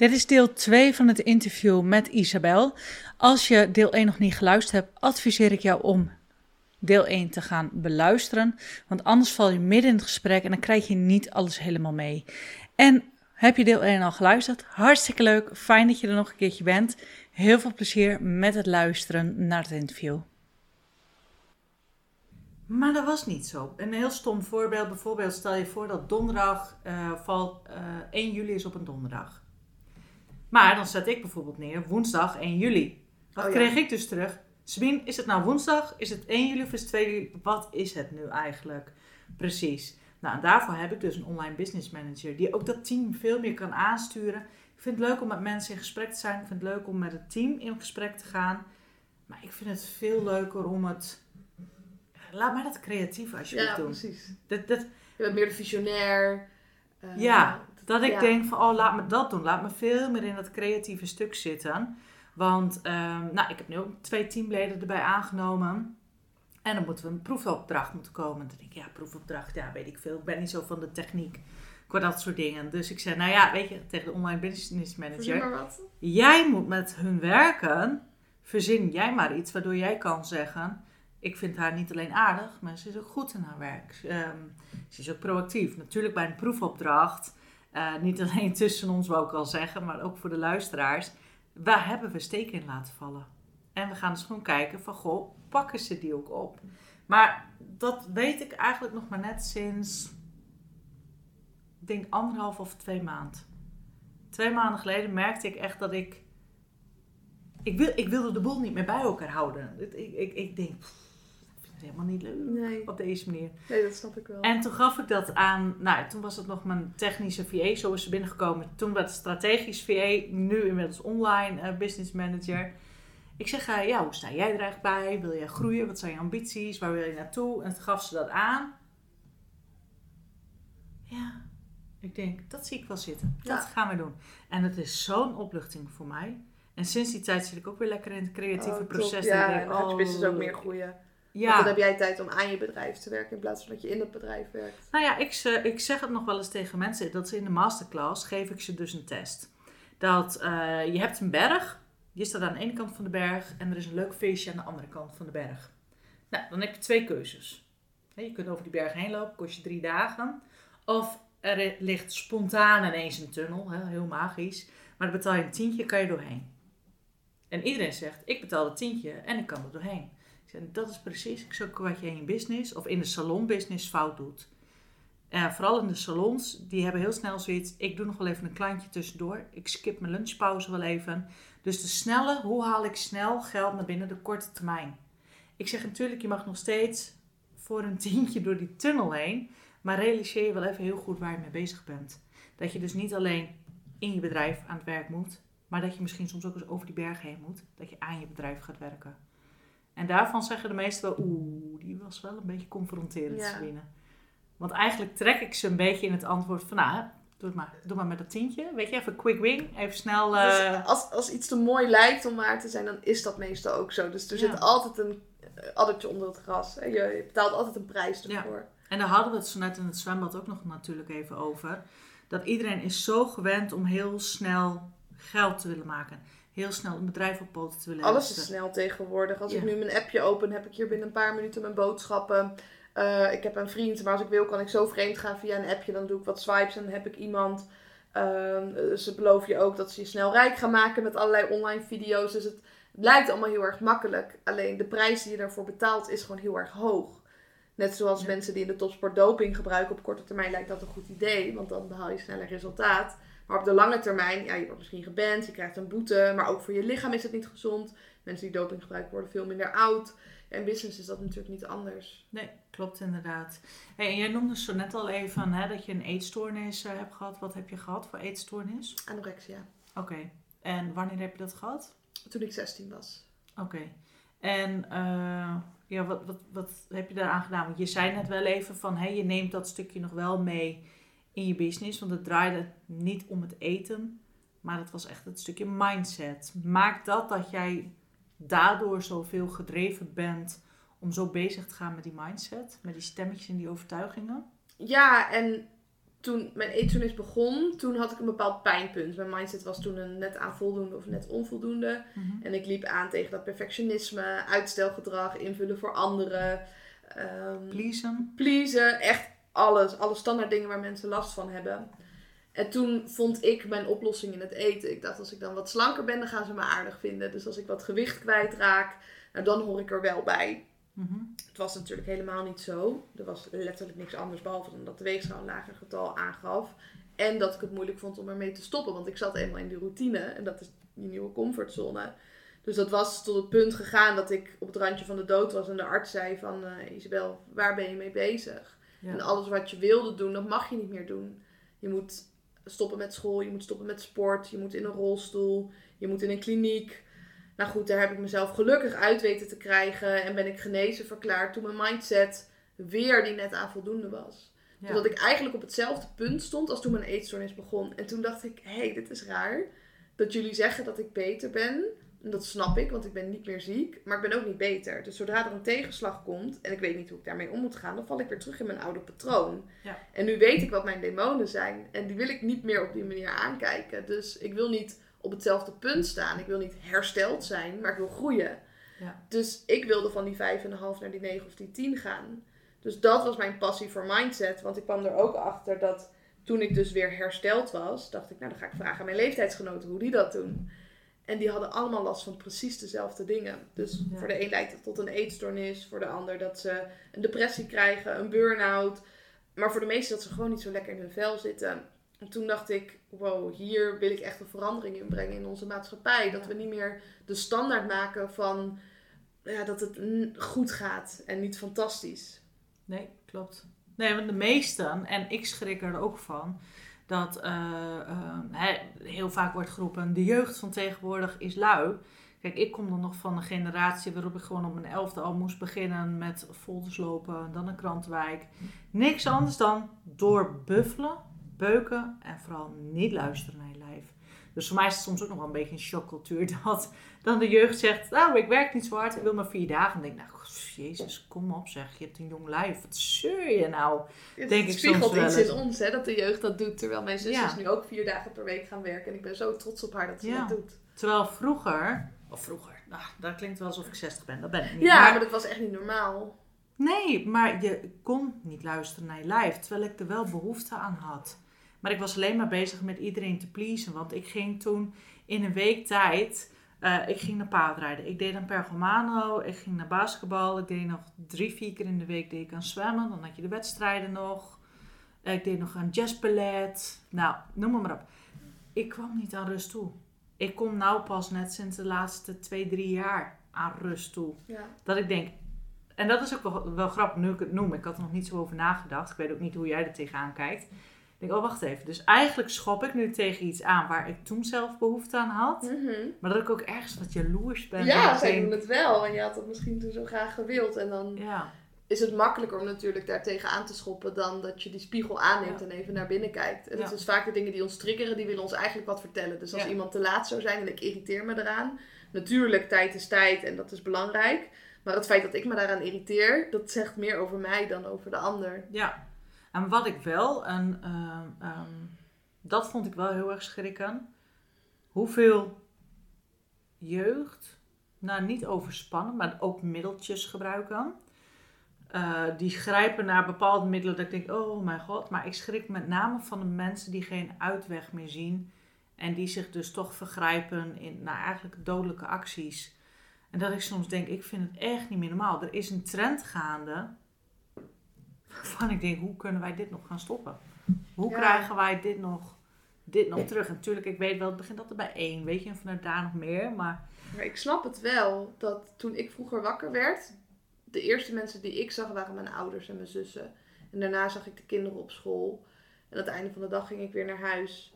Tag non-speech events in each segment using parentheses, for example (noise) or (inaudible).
Dit is deel 2 van het interview met Isabel. Als je deel 1 nog niet geluisterd hebt, adviseer ik jou om deel 1 te gaan beluisteren. Want anders val je midden in het gesprek en dan krijg je niet alles helemaal mee. En heb je deel 1 al geluisterd? Hartstikke leuk. Fijn dat je er nog een keertje bent. Heel veel plezier met het luisteren naar het interview. Maar dat was niet zo. Een heel stom voorbeeld. Bijvoorbeeld, stel je voor dat donderdag uh, valt. Uh, 1 juli is op een donderdag. Maar dan zet ik bijvoorbeeld neer woensdag 1 juli. Wat Oh ja. kreeg ik dus terug? Sabine, is het nou woensdag? Is het 1 juli of is het 2 juli? Wat is het nu eigenlijk? Precies. Nou, en daarvoor heb ik dus een online business manager die ook dat team veel meer kan aansturen. Ik vind het leuk om met mensen in gesprek te zijn. Ik vind het leuk om met het team in gesprek te gaan. Maar ik vind het veel leuker om het. Laat mij dat creatief alsjeblieft Ja, doen. precies. Dat, dat, Je bent meer de visionair. eh, ja, dat ik ja. denk van, oh, laat me dat doen. Laat me veel meer in dat creatieve stuk zitten. Want, ehm, nou, ik heb nu ook twee teamleden erbij aangenomen. En dan moeten we een proefopdracht moeten komen. Dan denk ik, ja, proefopdracht, ja, weet ik veel. Ik ben niet zo van de techniek. Qua dat soort dingen. Dus ik zei, nou ja, weet je, tegen de online business manager. maar wat. Jij moet met hun werken. Verzin jij maar iets waardoor jij kan zeggen: Ik vind haar niet alleen aardig, maar ze is ook goed in haar werk. Ehm, ze is ook proactief. Natuurlijk bij een proefopdracht. Eh, niet alleen (laughs) tussen ons, wou ik al zeggen, maar ook voor de luisteraars. Waar hebben we steken in laten vallen? En we gaan dus gewoon kijken van, goh, pakken ze die ook op? Maar dat weet ik eigenlijk nog maar net sinds, ik denk anderhalf of twee maanden. Twee maanden geleden merkte ik echt dat ik, ik, wil, ik wilde de boel niet meer bij elkaar houden. Ik, ik, ik, denk, helemaal niet leuk Nee. op deze manier. nee, dat snap ik wel. En toen gaf ik dat aan, nou toen was het nog mijn technische VA, zo is ze binnengekomen. Toen werd het strategisch VA, nu inmiddels online eh, business manager. Ik zeg, eh, ja, hoe sta jij er eigenlijk bij? Wil jij groeien? Wat zijn je ambities? Waar wil je naartoe? En toen gaf ze dat aan. Ja, ik denk, dat zie ik wel zitten. Dat Ja. gaan we doen. En het is zo'n opluchting voor mij. En sinds die tijd zit ik ook weer lekker in het creatieve Oh, proces. Ja, en denk, business ook oh, meer groeien. Ja. Want dan heb jij tijd om aan je bedrijf te werken in plaats van dat je in het bedrijf werkt. Nou ja, ik, ze- ik zeg het nog wel eens tegen mensen. Dat ze in de masterclass geef ik ze dus een test. Dat eh, je hebt een berg. Je staat aan de ene kant van de berg. En er is een leuk feestje aan de andere kant van de berg. Nou, dan heb je twee keuzes. Je kunt over die berg heen lopen. Kost je drie dagen. Of er ligt spontaan ineens een tunnel. Heel magisch. Maar dan betaal je een tientje, kan je doorheen. En iedereen zegt, ik betaal het tientje en ik kan er doorheen. Zeg, dat is precies ik wat je in je business of in de salonbusiness fout doet. Eh, vooral in de salons, die hebben heel snel zoiets. Ik doe nog wel even een klantje tussendoor. Ik skip mijn lunchpauze wel even. Dus de snelle, hoe haal ik snel geld naar binnen de korte termijn? Ik zeg natuurlijk, je mag nog steeds voor een (laughs) tientje door die tunnel heen. Maar realiseer je wel even heel goed waar je mee bezig bent. Dat je dus niet alleen in je bedrijf aan het werk moet. Maar dat je misschien soms ook eens over die berg heen moet. Dat je aan je bedrijf gaat werken. En daarvan zeggen de meesten wel, oeh, die was wel een beetje confronterend, Ja. Sabine. Want eigenlijk trek ik ze een beetje in het antwoord van, nou, doe het maar, doe maar met dat tientje. Weet je, even quick wing, even snel... eh, Dus als, als iets te mooi lijkt om waar te zijn, dan is dat meestal ook zo. Dus er Ja. zit altijd een eh, addertje onder het gras. hè. Je, je betaalt altijd een prijs Ja. ervoor. En daar hadden we het zo net in het zwembad ook nog natuurlijk even over. Dat iedereen is zo gewend om heel snel geld te willen maken. Heel snel een bedrijf op poten te willen Alles is snel tegenwoordig. Als ik nu mijn appje open, heb ik hier binnen een paar minuten mijn boodschappen. Eh, ik heb een vriend, maar als ik wil kan ik zo vreemd gaan via een appje. Dan doe ik wat swipes en dan heb ik iemand. Ehm, ze beloven je ook dat ze je snel rijk gaan maken met allerlei online video's. Dus het lijkt allemaal heel erg makkelijk. Alleen de prijs die je daarvoor betaalt is gewoon heel erg hoog. Net zoals Ja. mensen die in de topsport doping gebruiken. Op korte termijn lijkt dat een goed idee, want dan behaal je sneller resultaat. Maar op de lange termijn, ja, je wordt misschien geband, je krijgt een boete. Maar ook voor je lichaam is het niet gezond. Mensen die doping gebruiken worden veel minder oud. In business is dat natuurlijk niet anders. Nee, klopt inderdaad. Hey, en jij noemde zo net al even hè, dat je een eetstoornis eh, hebt gehad. Wat heb je gehad voor eetstoornis? Anorexia. Oké. En wanneer heb je dat gehad? Toen ik 16 was. Oké. En eh, ja, wat, wat, wat heb je daaraan gedaan? Want je zei net wel even van, hé, je neemt dat stukje nog wel mee in je business. Want het draaide niet om het eten, maar het was echt het stukje mindset. Maakt dat dat jij daardoor zoveel gedreven bent om zo bezig te gaan met die mindset? Met die stemmetjes en die overtuigingen? Ja, en toen mijn eetstoornis begon, toen had ik een bepaald pijnpunt. Mijn mindset was toen een net aan voldoende of net onvoldoende. Mhm. En ik liep aan tegen dat perfectionisme, uitstelgedrag, invullen voor anderen. ehm, Pleasen. pleasen, echt alles. Alle standaard dingen waar mensen last van hebben. En toen vond ik mijn oplossing in het eten. Ik dacht, als ik dan wat slanker ben, dan gaan ze me aardig vinden. Dus als ik wat gewicht kwijtraak, nou, dan hoor ik er wel bij. Mhm. Het was natuurlijk helemaal niet zo. Er was letterlijk niks anders, behalve dan dat de weegschaal een lager getal aangaf. En dat ik het moeilijk vond om ermee te stoppen. Want ik zat eenmaal in die routine. En dat is die nieuwe comfortzone. Dus dat was tot het punt gegaan dat ik op het randje van de dood was. En de arts zei van, eh, Isabel, waar ben je mee bezig? Ja. En alles wat je wilde doen, dat mag je niet meer doen. Je moet stoppen met school, je moet stoppen met sport, je moet in een rolstoel, je moet in een kliniek. Nou goed, daar heb ik mezelf gelukkig uit weten te krijgen en ben ik genezen verklaard toen mijn mindset weer die net aan voldoende was. Ja. Ik eigenlijk op hetzelfde punt stond als toen mijn eetstoornis begon. En toen dacht ik, hé, hey, dit is raar. Dat jullie zeggen dat ik beter ben. En dat snap ik, want ik ben niet meer ziek. Maar ik ben ook niet beter. Dus zodra er een tegenslag komt en ik weet niet hoe ik daarmee om moet gaan, dan val ik weer terug in mijn oude patroon. Ja. En nu weet ik wat mijn demonen zijn. En die wil ik niet meer op die manier aankijken. Dus ik wil niet op hetzelfde punt staan. Ik wil niet hersteld zijn, maar ik wil groeien. Ja. Dus ik wilde van die 5,5 naar die 9 of die 10 gaan. Dus dat was mijn passie voor mindset. Want ik kwam er ook achter dat toen ik dus weer hersteld was, dacht ik, nou dan ga ik vragen aan mijn leeftijdsgenoten hoe die dat doen. En die hadden allemaal last van precies dezelfde dingen. Dus Ja. voor de een leidt het tot een eetstoornis, voor de ander dat ze een depressie krijgen, een burn-out. Maar voor de meesten dat ze gewoon niet zo lekker in hun vel zitten. En toen dacht ik, wow, hier wil ik echt een verandering in brengen in onze maatschappij. Dat we niet meer de standaard maken van ja, dat het goed gaat en niet fantastisch. Nee, klopt. Nee, want de meesten, en ik schrik er ook van, dat eh, eh, heel vaak wordt geroepen, de jeugd van tegenwoordig is lui. Kijk, ik kom dan nog van een generatie waarop ik gewoon op mijn elfde al moest beginnen met folders lopen, dan een krantenwijk. Niks anders dan doorbuffelen, beuken en vooral niet luisteren naar je lijf. Dus voor mij is het soms ook nog wel een beetje een shockcultuur (laughs) dat dan de jeugd zegt, nou ik werk niet zo hard, ik wil maar vier dagen. En denk ik, nou jezus, kom op zeg, je hebt een jong lijf, wat zeur je nou? Het Denk ik spiegelt soms wel iets in ons, hè, dat de jeugd dat doet. Terwijl mijn zus Ja. is nu ook vier dagen per week gaan werken. En ik ben zo trots op haar dat ze Ja. dat doet. Terwijl vroeger, of vroeger, nou, dat klinkt wel alsof ik 60 ben, dat ben ik niet. Ja, Maar- maar dat was echt niet normaal. Nee, maar je kon niet luisteren naar je lijf, terwijl ik er wel behoefte aan had. Maar ik was alleen maar bezig met iedereen te pleasen, want ik ging toen in een week tijd, eh, ik ging naar paardrijden. Ik deed een pergomano, ik ging naar basketbal, ik deed nog drie, vier keer in de week deed ik aan zwemmen. Dan had je de wedstrijden nog. Eh, Ik deed nog een jazzballet. Nou, noem maar, maar op. Ik kwam niet aan rust toe. Ik kom nou pas net sinds de laatste twee, drie jaar aan rust toe. Ja. Dat ik denk, en dat is ook wel, wel grappig nu ik het noem. Ik had er nog niet zo over nagedacht. Ik weet ook niet hoe jij er tegenaan kijkt. Ik denk, oh wacht even. Dus eigenlijk schop ik nu tegen iets aan waar ik toen zelf behoefte aan had. Mhm. Maar dat ik ook ergens wat jaloers ben. Ja, ik zij denk, doen het wel. En je had dat misschien toen zo graag gewild. En dan Ja, is het makkelijker om natuurlijk daar tegenaan te schoppen dan dat je die spiegel aanneemt Ja. en even naar binnen kijkt. En Ja. dat is vaak de dingen die ons triggeren, die willen ons eigenlijk wat vertellen. Dus als iemand te laat zou zijn en ik irriteer me eraan, natuurlijk, tijd is tijd en dat is belangrijk. Maar het feit dat ik me daaraan irriteer, dat zegt meer over mij dan over de ander. ja. En wat ik wel, en ehm, ehm, dat vond ik wel heel erg schrikken. Hoeveel jeugd, nou niet overspannen, maar ook middeltjes gebruiken. Eh, die grijpen naar bepaalde middelen dat ik denk, oh mijn god. Maar ik schrik met name van de mensen die geen uitweg meer zien. En die zich dus toch vergrijpen in nou, eigenlijk dodelijke acties. En dat ik soms denk, ik vind het echt niet meer normaal. Er is een trend gaande. Waarvan ik denk, hoe kunnen wij dit nog gaan stoppen? Hoe Ja. krijgen wij dit nog, dit nog terug? En natuurlijk, ik weet wel, het begint altijd bij één, weet je. En vanuit daar nog meer. Maar Maar ik snap het wel, dat toen ik vroeger wakker werd, de eerste mensen die ik zag waren mijn ouders en mijn zussen. En daarna zag ik de kinderen op school. En aan het einde van de dag ging ik weer naar huis.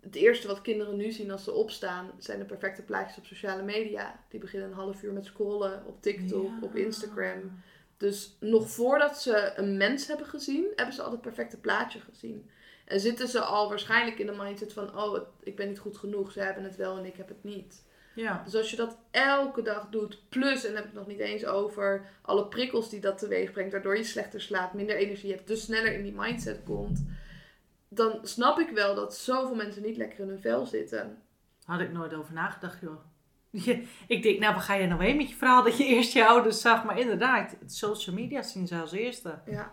Het eerste wat kinderen nu zien als ze opstaan, zijn de perfecte plaatjes op sociale media. Die beginnen een half uur met scrollen op TikTok, Ja. op Instagram. Dus nog voordat ze een mens hebben gezien, hebben ze al het perfecte plaatje gezien. En zitten ze al waarschijnlijk in de mindset van, oh, ik ben niet goed genoeg. Ze hebben het wel en ik heb het niet. Ja. Dus als je dat elke dag doet, plus, en dan heb ik het nog niet eens over alle prikkels die dat teweeg brengt, waardoor je slechter slaapt, minder energie hebt, dus sneller in die mindset komt, dan snap ik wel dat zoveel mensen niet lekker in hun vel zitten. Had ik nooit over nagedacht, joh. Je- Ik denk, nou, waar ga je nou heen met je verhaal dat je eerst je ouders zag? Maar inderdaad, social media zien ze als eerste. Ja,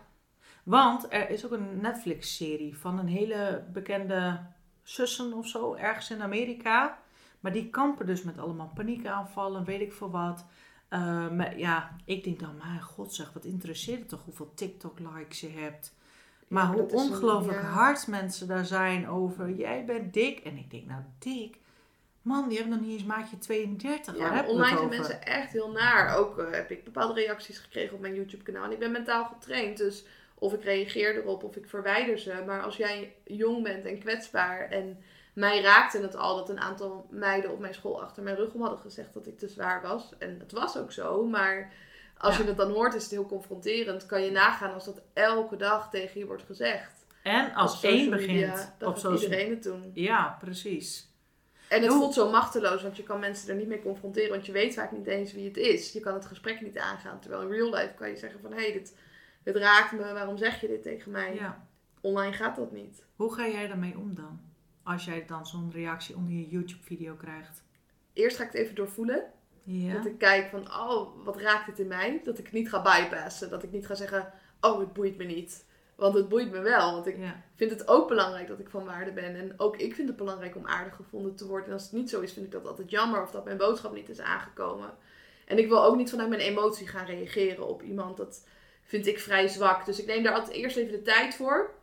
Want er is ook een Netflix-serie van een hele bekende zussen of zo, ergens in Amerika. Maar die kampen dus met allemaal paniekaanvallen, weet ik veel wat. Eh, maar ja, ik denk dan, mijn god zeg, wat interesseert het toch hoeveel TikTok-likes je hebt. Maar Ja, hoe een- ongelooflijk ja. hard mensen daar zijn over, jij bent dik. En ik denk, nou dik? Man, die hebben nog niet eens maatje 32. ja online zijn mensen echt heel naar. Ook eh, heb ik bepaalde reacties gekregen op mijn YouTube-kanaal. En ik ben mentaal getraind, dus of ik reageer erop of ik verwijder ze. Maar als jij jong bent en kwetsbaar en mij raakte het al dat een aantal meiden op mijn school achter mijn rug om hadden gezegd dat ik te zwaar was. En het was ook zo, maar als Ja. je het dan hoort is het heel confronterend. Kan je nagaan als dat elke dag tegen je wordt gezegd. En als één media, begint dan op social iedereen het doen. Ja, precies. En het voelt zo machteloos, want je kan mensen er niet mee confronteren, want je weet vaak niet eens wie het is. Je kan het gesprek niet aangaan. Terwijl in real life kan je zeggen van, hé, hey, dit, dit raakt me, waarom zeg je dit tegen mij? Ja. Online gaat dat niet. Hoe ga jij daarmee om dan? Als jij dan zo'n reactie onder je YouTube-video krijgt. Eerst ga ik het even doorvoelen. Ja. Dat ik kijk van, oh, wat raakt dit in mij? Dat ik het niet ga bypassen. Dat ik niet ga zeggen, oh, het boeit me niet. Want het boeit me wel, want ik ja. vind het ook belangrijk dat ik van waarde ben. En ook ik vind het belangrijk om aardig gevonden te worden. En als het niet zo is, vind ik dat altijd jammer of dat mijn boodschap niet is aangekomen. En ik wil ook niet vanuit mijn emotie gaan reageren op iemand. Dat vind ik vrij zwak. Dus ik neem daar altijd eerst even de tijd voor.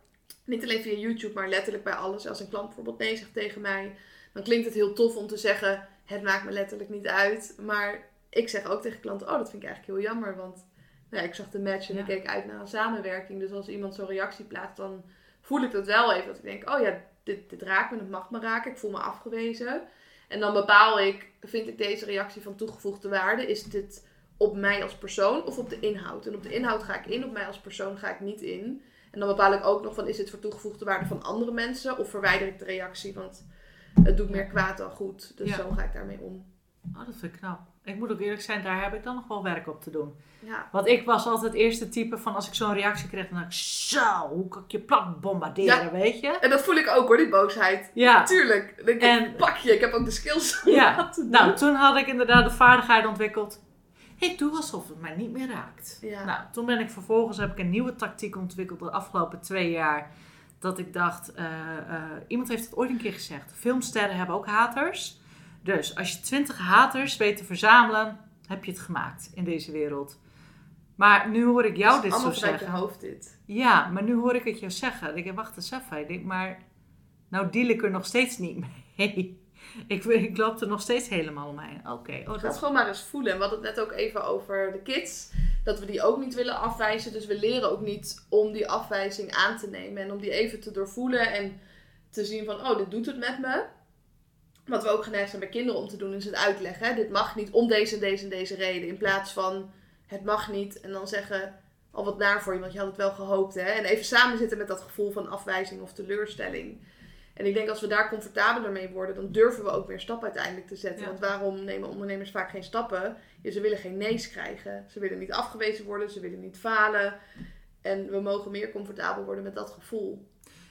Niet alleen via YouTube, maar letterlijk bij alles. Als een klant bijvoorbeeld nee zegt tegen mij, dan klinkt het heel tof om te zeggen: Het maakt me letterlijk niet uit. Maar ik zeg ook tegen klanten: Oh, dat vind ik eigenlijk heel jammer. Want ja, ik zag de match en Ja. ik keek uit naar een samenwerking. Dus als iemand zo'n reactie plaatst, dan voel ik dat wel even. Dat ik denk: Oh ja, dit, dit raakt me, het mag me raken. Ik voel me afgewezen. En dan bepaal ik: Vind ik deze reactie van toegevoegde waarde? Is dit op mij als persoon of op de inhoud? En op de inhoud ga ik in, op mij als persoon ga ik niet in. En dan bepaal ik ook nog van is dit voor toegevoegde waarde van andere mensen of verwijder ik de reactie, want het doet meer kwaad dan goed. Dus Ja. zo ga ik daarmee om. Oh, dat vind ik knap. Ik moet ook eerlijk zijn, daar heb ik dan nog wel werk op te doen. Ja, Want ik was altijd het eerste type van als ik zo'n reactie kreeg, dan dacht ik, zo, hoe kan ik je plat bombarderen, Ja. weet je? en dat voel ik ook hoor, die boosheid. Ja. Tuurlijk. Ik, En- pak je, ik heb ook de skills Ja. Nou, toen had ik inderdaad de vaardigheid ontwikkeld. Ik doe alsof het mij niet meer raakt. Ja. Nou, toen ben ik vervolgens heb ik een nieuwe tactiek ontwikkeld de afgelopen twee jaar. Dat ik dacht, eh, eh, iemand heeft het ooit een keer gezegd. Filmsterren hebben ook haters. Dus als je twintig haters weet te verzamelen, heb je het gemaakt in deze wereld. Maar nu hoor ik jou dit zo allemaal zeggen. je hoofd dit. Ja, maar nu hoor ik het jou zeggen. Ik denk, wacht eens even. Ik denk, maar nou deal ik er nog steeds niet mee. (laughs) Ik, ik loop er nog steeds helemaal omheen. Oké, oh, Ga het dat gewoon maar eens voelen. En we hadden het net ook even over de kids. Dat we die ook niet willen afwijzen. Dus we leren ook niet om die afwijzing aan te nemen. En om die even te doorvoelen. En te zien van, oh, dit doet het met me. Wat we ook geneigd zijn bij kinderen om te doen, is het uitleggen. Hè? Dit mag niet om deze en deze en deze reden. In plaats van, het mag niet. En dan zeggen, al wat naar voor je, want je had het wel gehoopt. Hè? En even samen zitten met dat gevoel van afwijzing of teleurstelling. En ik denk als we daar comfortabeler mee worden, dan durven we ook meer stappen uiteindelijk te zetten. Ja. Want waarom nemen ondernemers vaak geen stappen? Ja, ze willen geen nee's krijgen. Ze willen niet afgewezen worden, ze willen niet falen. En we mogen meer comfortabel worden met dat gevoel.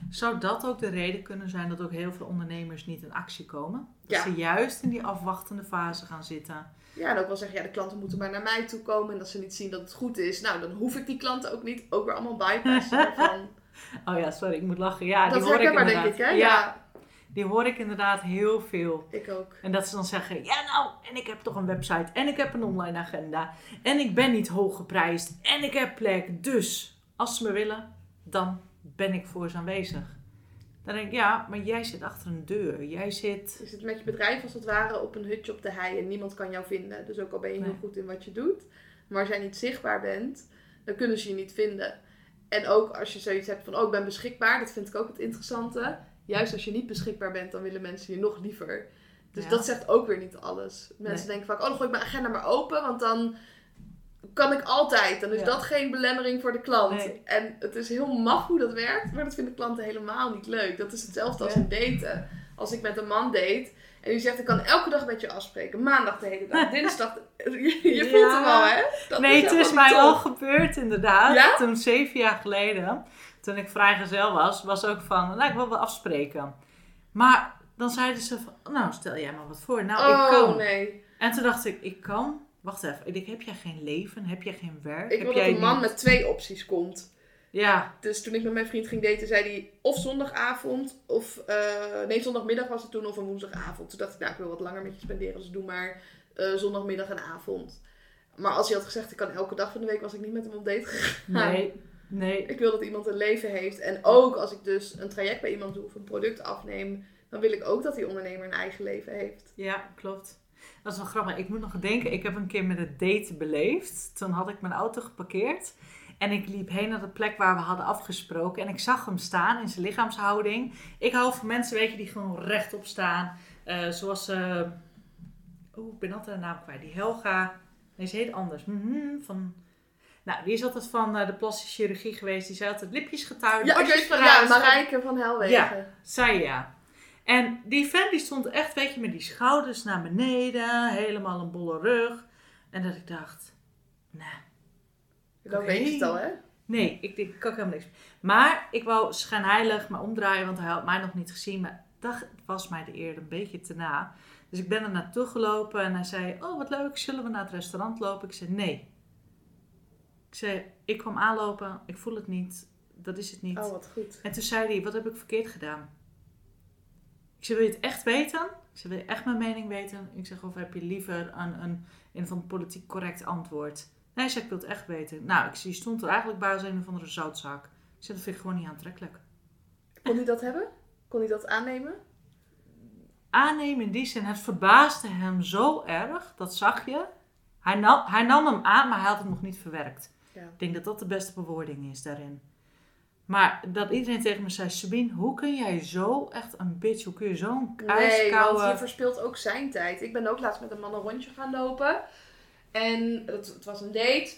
Zou dat ook de reden kunnen zijn dat ook heel veel ondernemers niet in actie komen? Dat Ja. ze juist in die afwachtende fase gaan zitten. Ja, en ook wel zeggen, ja, de klanten moeten maar naar mij toe komen. En als ze niet zien dat het goed is, nou, dan hoef ik die klanten ook niet. Ook weer allemaal bypassen (laughs) daarvan. Oh ja, sorry, ik moet lachen. Ja, dat die hoor ik herkenbaar, inderdaad. denk ik, hè? Ja, Ja. die hoor ik inderdaad heel veel. ik ook. En dat ze dan zeggen, ja nou, en ik heb toch een website en ik heb een online agenda. En ik ben niet hoog geprijsd en ik heb plek. Dus, als ze me willen, dan ben ik voor ze aanwezig. Dan denk ik, ja, maar jij zit achter een deur. Jij zit... Je zit met je bedrijf als het ware op een hutje op de hei en niemand kan jou vinden. Dus ook al ben je heel goed in wat je doet, maar als jij niet zichtbaar bent, dan kunnen ze je niet vinden. En ook als je zoiets hebt van, oh ik ben beschikbaar, dat vind ik ook het interessante. Juist als je niet beschikbaar bent, dan willen mensen je nog liever. Dus Ja. dat zegt ook weer niet alles. Mensen denken vaak, oh dan gooi ik mijn agenda maar open, want dan kan ik altijd. Dan is Ja. dat geen belemmering voor de klant. Nee. En het is heel maf hoe dat werkt, maar dat vinden klanten helemaal niet leuk. Dat is hetzelfde als in daten. als ik met een man date. En die zegt, ik kan elke dag met je afspreken. Maandag de hele dag, (laughs) dinsdag. Je, je voelt hem al, hè? Dat nee, het helemaal is mij top. al gebeurd inderdaad. Ja? Toen zeven jaar geleden, toen ik vrijgezel was, was ook van, nou ik wil wel afspreken. Maar dan zeiden ze van, nou stel jij maar wat voor. Nou, ik Oh, kan. nee. En toen dacht ik, ik kan. Wacht even, ik denk, heb jij geen leven? Heb jij geen werk? Ik heb wil jij dat een man niet- met twee opties komt. Ja, Dus toen ik met mijn vriend ging daten, zei hij of zondagavond, of eh, nee, zondagmiddag was het toen, of een woensdagavond. Toen dacht ik, nou, ik wil wat langer met je spenderen, dus doe maar eh, zondagmiddag en avond. Maar als hij had gezegd, ik kan elke dag van de week, was ik niet met hem op date gegaan. nee, nee. Ik wil dat iemand een leven heeft. En ook als ik dus een traject bij iemand doe of een product afneem, dan wil ik ook dat die ondernemer een eigen leven heeft. Ja, klopt. Dat is wel grappig. Ik moet nog denken, ik heb een keer met het daten beleefd. Toen had ik mijn auto geparkeerd. En ik liep heen naar de plek waar we hadden afgesproken. En ik zag hem staan in zijn lichaamshouding. Ik hou van mensen, weet je, die gewoon rechtop staan. Eh, zoals, eh oh, ik ben altijd de naam kwijt. Die Helga, nee, ze heet anders. Mhm, van... Nou, die is altijd van eh, de plastische chirurgie geweest. Die zei altijd lipjes getuigd. Ja, van, vooruit. ja, Marijke van Helwegen. Zij ja. En die vent die stond echt, weet je, met die schouders naar beneden, helemaal een bolle rug. En dat ik dacht, nee, Dan Oké. weet je het al, hè? nee, ik, ik kan helemaal niks. Maar ik wou schijnheilig me omdraaien, want hij had mij nog niet gezien. Maar dat was mij de eer een beetje te na. Dus ik ben er naartoe gelopen en hij zei, oh wat leuk, zullen we naar het restaurant lopen? Ik zei, nee. Ik zei, ik kwam aanlopen, ik voel het niet, dat is het niet. Oh, wat goed. En toen zei hij, wat heb ik verkeerd gedaan? Ik zei, wil je het echt weten? Ik zei, wil je echt mijn mening weten? Ik zeg, of heb je liever een, een, een van politiek correct antwoord? Nee, zei, ik wil het echt weten. Nou, ik zie, je stond er eigenlijk bij als een of andere zoutzak. Ik zei, dat vind ik gewoon niet aantrekkelijk. Kon hij dat hebben? Kon hij dat aannemen? Aannemen in die zin, het verbaasde hem zo erg, dat zag je. Hij nam, hij nam hem aan, maar hij had het nog niet verwerkt. Ja. Ik denk dat dat de beste bewoording is daarin. Maar dat iedereen tegen me zei, Sabine, hoe kun jij zo echt een bitch, hoe kun je zo'n Nee, ijskoude... want je verspilt ook zijn tijd. Ik ben ook laatst met een man een rondje gaan lopen. En het, het was een date.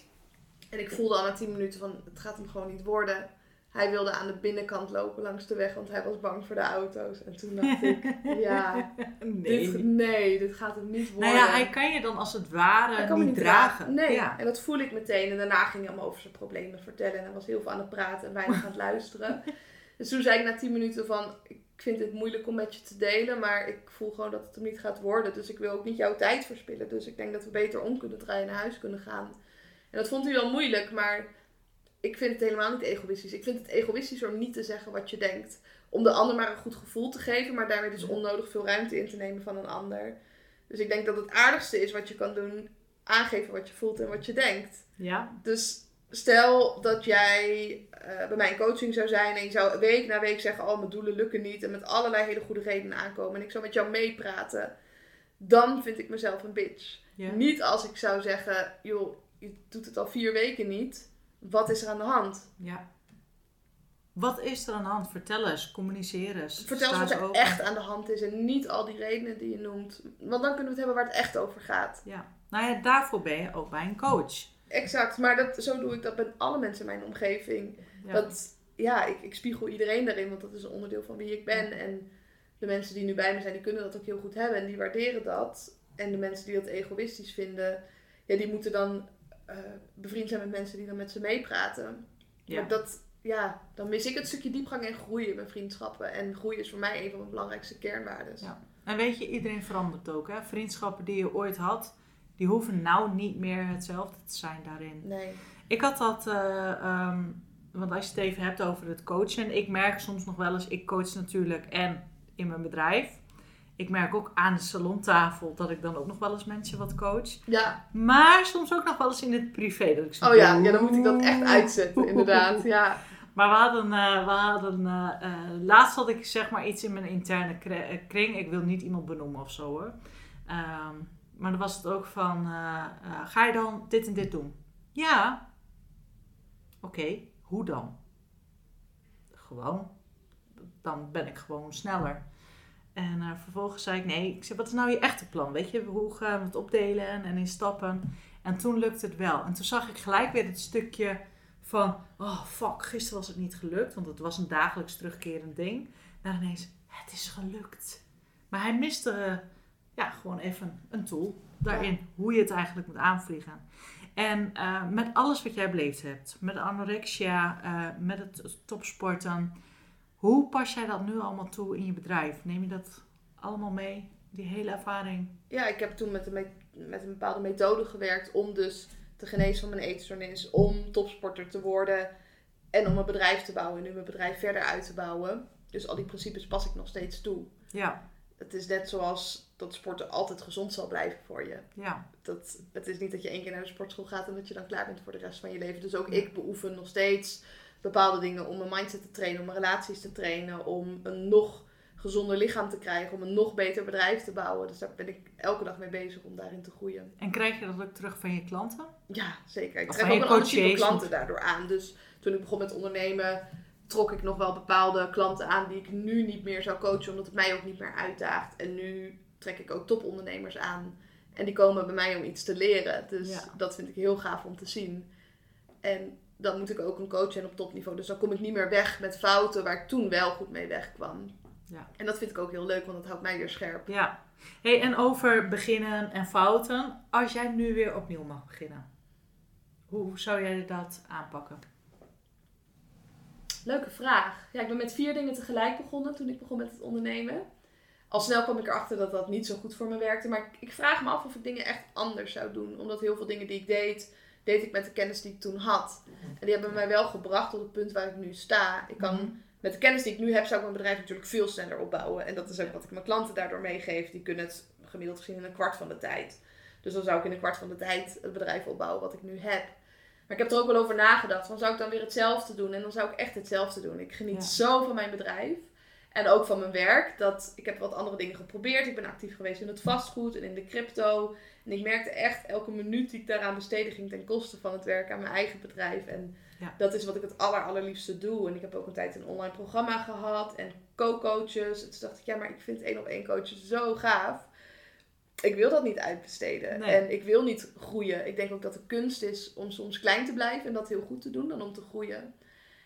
En ik voelde al na 10 minuten van, het gaat hem gewoon niet worden. Hij wilde aan de binnenkant lopen langs de weg, want hij was bang voor de auto's. En toen dacht ik, (laughs) ja, nee. dit, nee, dit gaat hem niet worden. Nou ja, hij kan je dan als het ware Hij kan me niet niet dragen. Nee, Ja. en dat voel ik meteen. En daarna ging hij allemaal over zijn problemen vertellen. En hij was heel veel aan het praten en weinig aan het luisteren. (laughs) Dus toen zei ik na 10 minuten van... Ik vind het moeilijk om met je te delen, maar ik voel gewoon dat het hem niet gaat worden. Dus ik wil ook niet jouw tijd verspillen. Dus ik denk dat we beter om kunnen draaien en naar huis kunnen gaan. En dat vond hij wel moeilijk, maar ik vind het helemaal niet egoïstisch. Ik vind het egoïstisch om niet te zeggen wat je denkt. Om de ander maar een goed gevoel te geven, maar daarmee dus onnodig veel ruimte in te nemen van een ander. Dus ik denk dat het aardigste is wat je kan doen, aangeven wat je voelt en wat je denkt. Ja. Dus stel dat jij eh, bij mijn coaching zou zijn en je zou week na week zeggen: Oh, mijn doelen lukken niet. En met allerlei hele goede redenen aankomen. En ik zou met jou meepraten. Dan vind ik mezelf een bitch. Ja. Niet als ik zou zeggen: Joh, je doet het al vier weken niet. Wat is er aan de hand? ja. Wat is er aan de hand? Vertel eens, communiceer eens. Vertel eens wat er open. echt aan de hand is. En niet al die redenen die je noemt. Want dan kunnen we het hebben waar het echt over gaat. Ja. Nou ja, daarvoor ben je ook bij een coach. Exact. Maar dat, zo doe ik dat met alle mensen in mijn omgeving. Ja. Dat, ja, ik, ik spiegel iedereen daarin, want dat is een onderdeel van wie ik ben. En de mensen die nu bij me zijn, die kunnen dat ook heel goed hebben en die waarderen dat. En de mensen die dat egoïstisch vinden, ja, die moeten dan eh, bevriend zijn met mensen die dan met ze meepraten. ja. Maar dat, ja, dan mis ik het stukje diepgang en groei in mijn vriendschappen. En groei is voor mij een van mijn belangrijkste kernwaarden. Ja. En weet je, iedereen verandert ook. Hè? Vriendschappen die je ooit had, die hoeven nou niet meer hetzelfde te zijn daarin. Nee. Ik had dat, eh, ehm, want als je het even hebt over het coachen. Ik merk soms nog wel eens, ik coach natuurlijk en in mijn bedrijf. Ik merk ook aan de salontafel dat ik dan ook nog wel eens mensen wat coach. Ja. Maar soms ook nog wel eens in het privé. Dat ik zo Oh ja, ja, dan moet ik dat echt uitzetten, (laughs) inderdaad. Ja. Maar we hadden, eh, we hadden eh, eh, laatst had ik zeg maar iets in mijn interne kring. Ik wil niet iemand benoemen of zo hoor. Ehm, maar dan was het ook van, ga je dan dit en dit doen? Ja. Oké, hoe dan? Gewoon. Dan ben ik gewoon sneller. En eh, vervolgens zei ik, nee, ik zei, wat is nou je echte plan? Weet je, hoe gaan we het opdelen en, in stappen? En toen lukte het wel. En toen zag ik gelijk weer het stukje van, oh fuck, gisteren was het niet gelukt, want het was een dagelijks terugkerend ding. Naar ineens, het is gelukt. Maar hij miste ja, gewoon even een tool daarin. Hoe je het eigenlijk moet aanvliegen. En eh, met alles wat jij beleefd hebt, met anorexia, met het topsporten, hoe pas jij dat nu allemaal toe in je bedrijf? Neem je dat allemaal mee, die hele ervaring? Ja, ik heb toen met een, met een bepaalde methode gewerkt om dus te genezen van mijn eetstoornis, om topsporter te worden en om mijn bedrijf te bouwen en nu mijn bedrijf verder uit te bouwen. Dus al die principes pas ik nog steeds toe. Ja. Het is net zoals dat sporten altijd gezond zal blijven voor je. Ja. Dat, het is niet dat je één keer naar de sportschool gaat en dat je dan klaar bent voor de rest van je leven. Dus ook ik beoefen nog steeds bepaalde dingen om mijn mindset te trainen, om mijn relaties te trainen, om een nog gezonder lichaam te krijgen, om een nog beter bedrijf te bouwen. Dus daar ben ik elke dag mee bezig om daarin te groeien. En krijg je dat ook terug van je klanten? Ja, zeker. Ik trek ook een ander type klanten daardoor aan. Dus toen ik begon met ondernemen, trok ik nog wel bepaalde klanten aan die ik nu niet meer zou coachen, omdat het mij ook niet meer uitdaagt. En nu trek ik ook topondernemers aan. En die komen bij mij om iets te leren. Dus dat vind ik heel gaaf om te zien. En dan moet ik ook een coach zijn op topniveau. Dus dan kom ik niet meer weg met fouten waar ik toen wel goed mee wegkwam. Ja. En dat vind ik ook heel leuk, want dat houdt mij weer scherp. Ja. Hey, en over beginnen en fouten. Als jij nu weer opnieuw mag beginnen, hoe zou jij dat aanpakken? Leuke vraag. Ja, ik ben met vier dingen tegelijk begonnen toen ik begon met het ondernemen. Al snel kwam ik erachter dat dat niet zo goed voor me werkte. Maar ik vraag me af of ik dingen echt anders zou doen. Omdat heel veel dingen die ik deed, deed ik met de kennis die ik toen had. En die hebben mij wel gebracht tot het punt waar ik nu sta. Ik kan, mhm. met de kennis die ik nu heb, zou ik mijn bedrijf natuurlijk veel sneller opbouwen. En dat is ook wat ik mijn klanten daardoor meegeef. Die kunnen het gemiddeld gezien in een kwart van de tijd. Dus dan zou ik in een kwart van de tijd het bedrijf opbouwen wat ik nu heb. Maar ik heb er ook wel over nagedacht. Van zou ik dan weer hetzelfde doen? En dan zou ik echt hetzelfde doen. Ik geniet zo van mijn bedrijf. En ook van mijn werk. Dat ik heb wat andere dingen geprobeerd. Ik ben actief geweest in het vastgoed en in de crypto. En ik merkte echt elke minuut die ik daaraan besteedde ging ten koste van het werk aan mijn eigen bedrijf. En dat is wat ik het aller, allerliefste doe. En ik heb ook een tijd een online programma gehad en co-coaches. En toen dacht ik, ja, maar ik vind één op één coachen zo gaaf. Ik wil dat niet uitbesteden. En ik wil niet groeien. Ik denk ook dat de kunst is om soms klein te blijven en dat heel goed te doen dan om te groeien.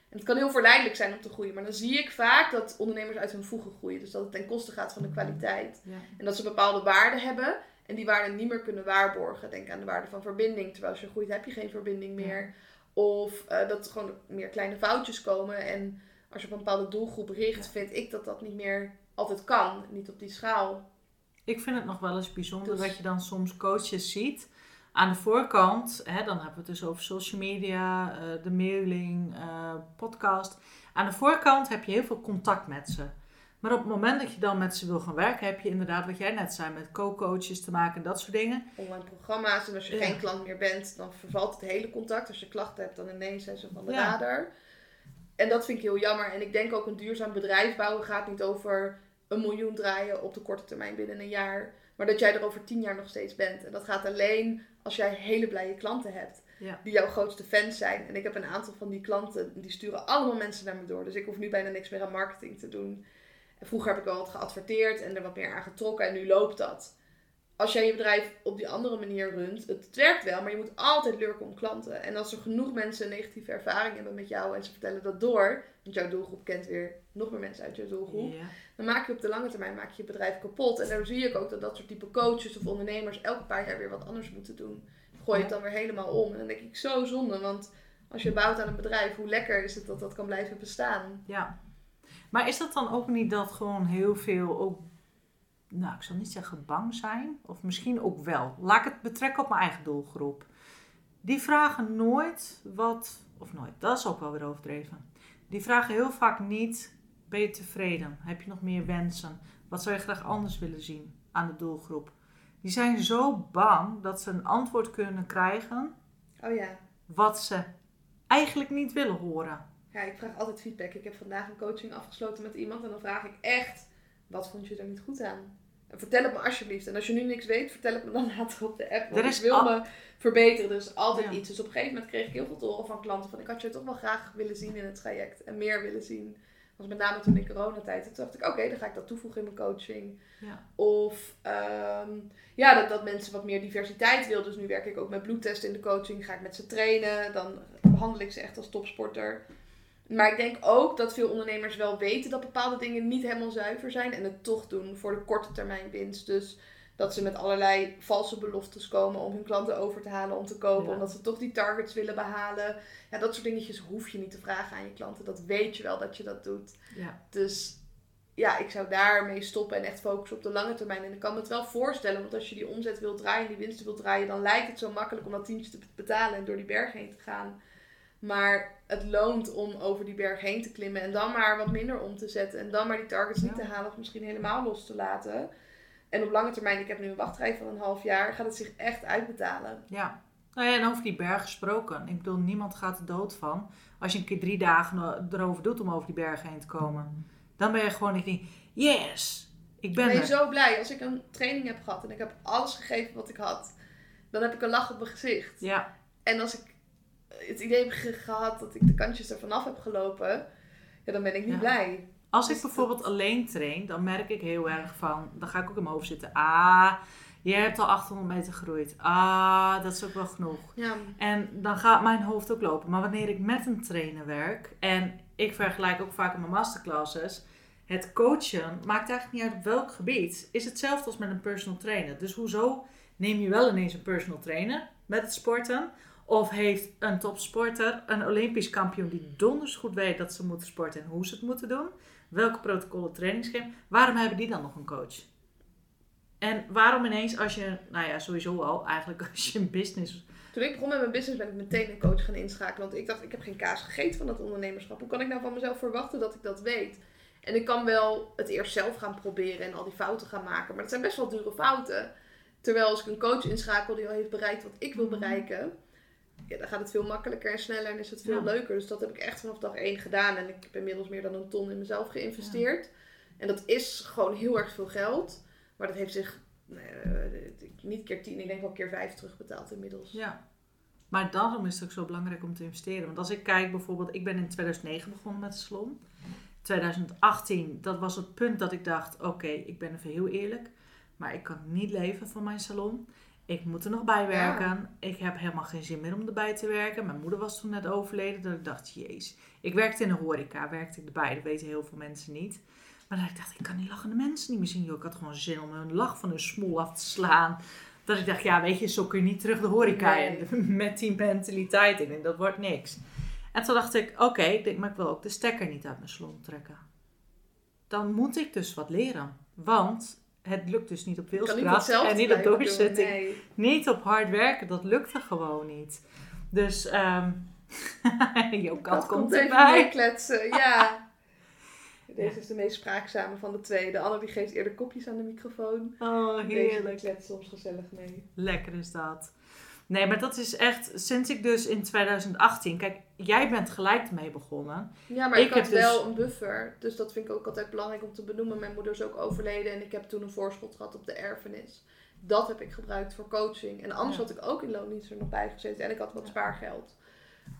En het kan heel verleidelijk zijn om te groeien, maar dan zie ik vaak dat ondernemers uit hun voegen groeien. Dus dat het ten koste gaat van de kwaliteit. En dat ze bepaalde waarden hebben en die waarden niet meer kunnen waarborgen. Denk aan de waarde van verbinding. Terwijl als je groeit heb je geen verbinding meer. Of uh, dat er gewoon meer kleine foutjes komen. En als je op een bepaalde doelgroep richt, vind ik dat dat niet meer altijd kan. Niet op die schaal. Ik vind het nog wel eens bijzonder dus- dat je dan soms coaches ziet aan de voorkant, hè, dan hebben we het dus over social media, uh, de mailing, uh, podcast. Aan de voorkant heb je heel veel contact met ze. Maar op het moment dat je dan met ze wil gaan werken, heb je inderdaad wat jij net zei, met co-coaches te maken en dat soort dingen. Online programma's. En als je geen klant meer bent, dan vervalt het hele contact. Als je klachten hebt, dan ineens zijn ze van de ja. radar. En dat vind ik heel jammer. En ik denk ook een duurzaam bedrijf bouwen gaat niet over een miljoen draaien op de korte termijn binnen een jaar. Maar dat jij er over tien jaar nog steeds bent. En dat gaat alleen als jij hele blije klanten hebt. Die jouw grootste fans zijn. En ik heb een aantal van die klanten, die sturen allemaal mensen naar me door. Dus ik hoef nu bijna niks meer aan marketing te doen. En vroeger heb ik wel wat geadverteerd en er wat meer aan getrokken. En nu loopt dat. Als jij je bedrijf op die andere manier runt, het werkt wel, maar je moet altijd lurken om klanten. En als er genoeg mensen een negatieve ervaring hebben met jou en ze vertellen dat door, want jouw doelgroep kent weer nog meer mensen uit je doelgroep, dan maak je op de lange termijn maak je, je bedrijf kapot. En daar zie ik ook dat dat soort type coaches of ondernemers elke paar jaar weer wat anders moeten doen. Gooi je het dan weer helemaal om. En dan denk ik zo zonde, want als je bouwt aan een bedrijf, hoe lekker is het dat dat kan blijven bestaan? Ja. Maar is dat dan ook niet dat gewoon heel veel ook, nou ik zal niet zeggen bang zijn, of misschien ook wel. Laat ik het betrekken op mijn eigen doelgroep. Die vragen nooit wat, of nooit, dat is ook wel weer overdreven. Die vragen heel vaak niet ben je tevreden? Heb je nog meer wensen? Wat zou je graag anders willen zien aan de doelgroep? Die zijn zo bang dat ze een antwoord kunnen krijgen. Oh ja. Wat ze eigenlijk niet willen horen. Ja, ik vraag altijd feedback. Ik heb vandaag een coaching afgesloten met iemand en dan vraag ik echt: wat vond je er niet goed aan? En vertel het me alsjeblieft. En als je nu niks weet, vertel het me dan (laughs) later op de app. Want ik wil me verbeteren. Dus altijd iets. Dus op een gegeven moment kreeg ik heel veel te horen van klanten. Van ik had je toch wel graag willen zien in het traject. En meer willen zien was met name toen in coronatijd. Toen dacht ik, oké, dan ga ik dat toevoegen in mijn coaching. Ja. Of ehm, ja, dat, dat mensen wat meer diversiteit willen. Dus nu werk ik ook met bloedtesten in de coaching. Ga ik met ze trainen. Dan behandel ik ze echt als topsporter. Maar ik denk ook dat veel ondernemers wel weten dat bepaalde dingen niet helemaal zuiver zijn. En het toch doen voor de korte termijn winst. Dus dat ze met allerlei valse beloftes komen om hun klanten over te halen om te kopen. Ja. Omdat ze toch die targets willen behalen. Ja, dat soort dingetjes hoef je niet te vragen aan je klanten. Dat weet je wel dat je dat doet. Ja. Dus ja, ik zou daarmee stoppen en echt focussen op de lange termijn. En ik kan me het wel voorstellen, want als je die omzet wilt draaien, die winsten wilt draaien, dan lijkt het zo makkelijk om dat tientje te betalen en door die berg heen te gaan. Maar het loont om over die berg heen te klimmen en dan maar wat minder om te zetten. En dan maar die targets niet te halen of misschien helemaal los te laten. En op lange termijn, ik heb nu een wachtrij van een half jaar, gaat het zich echt uitbetalen. Ja. Nou ja, en over die berg gesproken. Ik bedoel, niemand gaat er dood van. Als je een keer drie dagen erover doet om over die berg heen te komen. Dan ben je gewoon, ik denk, yes, ik ben Ik ben er. zo blij als ik een training heb gehad en ik heb alles gegeven wat ik had. Dan heb ik een lach op mijn gezicht. Ja, En als ik het idee heb ge- gehad dat ik de kantjes er vanaf heb gelopen, ja, dan ben ik niet Ja. blij. Als ik Dus bijvoorbeeld alleen train, dan merk ik heel erg van, dan ga ik ook in mijn hoofd zitten. Ah, je hebt al 800 meter gegroeid. Ah, dat is ook wel genoeg. Ja, En dan gaat mijn hoofd ook lopen. Maar wanneer ik met een trainer werk, en ik vergelijk ook vaak in mijn masterclasses, het coachen maakt eigenlijk niet uit op welk gebied. Is hetzelfde als met een personal trainer. Dus hoezo neem je wel ineens een personal trainer met het sporten? Of heeft een topsporter, een Olympisch kampioen die donders goed weet dat ze moeten sporten en hoe ze het moeten doen? Welke protocollen trainingsschema? Waarom hebben die dan nog een coach? En waarom ineens als je, nou ja, sowieso al, eigenlijk als je een business toen ik begon met mijn business ben ik meteen een coach gaan inschakelen. Want ik dacht, ik heb geen kaas gegeten van dat ondernemerschap. Hoe kan ik nou van mezelf verwachten dat ik dat weet? En ik kan wel het eerst zelf gaan proberen en al die fouten gaan maken. Maar dat zijn best wel dure fouten. Terwijl als ik een coach inschakel die al heeft bereikt wat ik wil Mhm. bereiken. Ja, dan gaat het veel makkelijker en sneller en is het veel Ja. leuker. Dus dat heb ik echt vanaf dag één gedaan. En ik heb inmiddels meer dan een ton in mezelf geïnvesteerd. En dat is gewoon heel erg veel geld. Maar dat heeft zich eh, niet keer tien, ik denk wel keer vijf terugbetaald inmiddels. Ja. Maar daarom is het ook zo belangrijk om te investeren. Want als ik kijk bijvoorbeeld, ik ben in 2009 begonnen met de salon. 2018, dat was het punt dat ik dacht, oké, ik ben even heel eerlijk. Maar ik kan niet leven van mijn salon. Ik moet er nog bij werken. Ik heb helemaal geen zin meer om erbij te werken. Mijn moeder was toen net overleden. Dat ik dacht, jeez. Ik werkte in de horeca, werkte ik erbij. Dat weten heel veel mensen niet. Maar dat ik dacht, ik kan die lachende mensen niet meer zien. Joh, ik had gewoon zin om hun lach van hun smoel af te slaan. Dat ik dacht, ja, weet je, zo kun je niet terug de horeca Nee. in. (laughs) Met die mentaliteit in. En dat wordt niks. En toen dacht ik, oké, ik denk, maar ik wil ook de stekker niet uit mijn salon trekken. Dan moet ik dus wat leren. Want het lukt dus niet op wilskracht en niet op doorzetting. nee. Niet op hard werken, dat lukte gewoon niet. Dus, ehm (laughs) jouw kat komt even erbij. meekletsen, ja. (laughs) Deze is de meest spraakzame van de twee. De andere die geeft eerder kopjes aan de microfoon. Oh, Deze heerlijk. kletst soms gezellig mee. Lekker is dat. Nee, maar dat is echt, sinds ik dus in 2018, kijk, jij bent gelijk ermee begonnen. Ja, maar Ik ik, had heb dus- wel een buffer. Dus dat vind ik ook altijd belangrijk om te benoemen. Mijn moeder is ook overleden en ik heb toen een voorschot gehad op de erfenis. Dat heb ik gebruikt voor coaching. En anders Ja. had ik ook in loondienst er nog bij gezeten. En ik had wat spaargeld.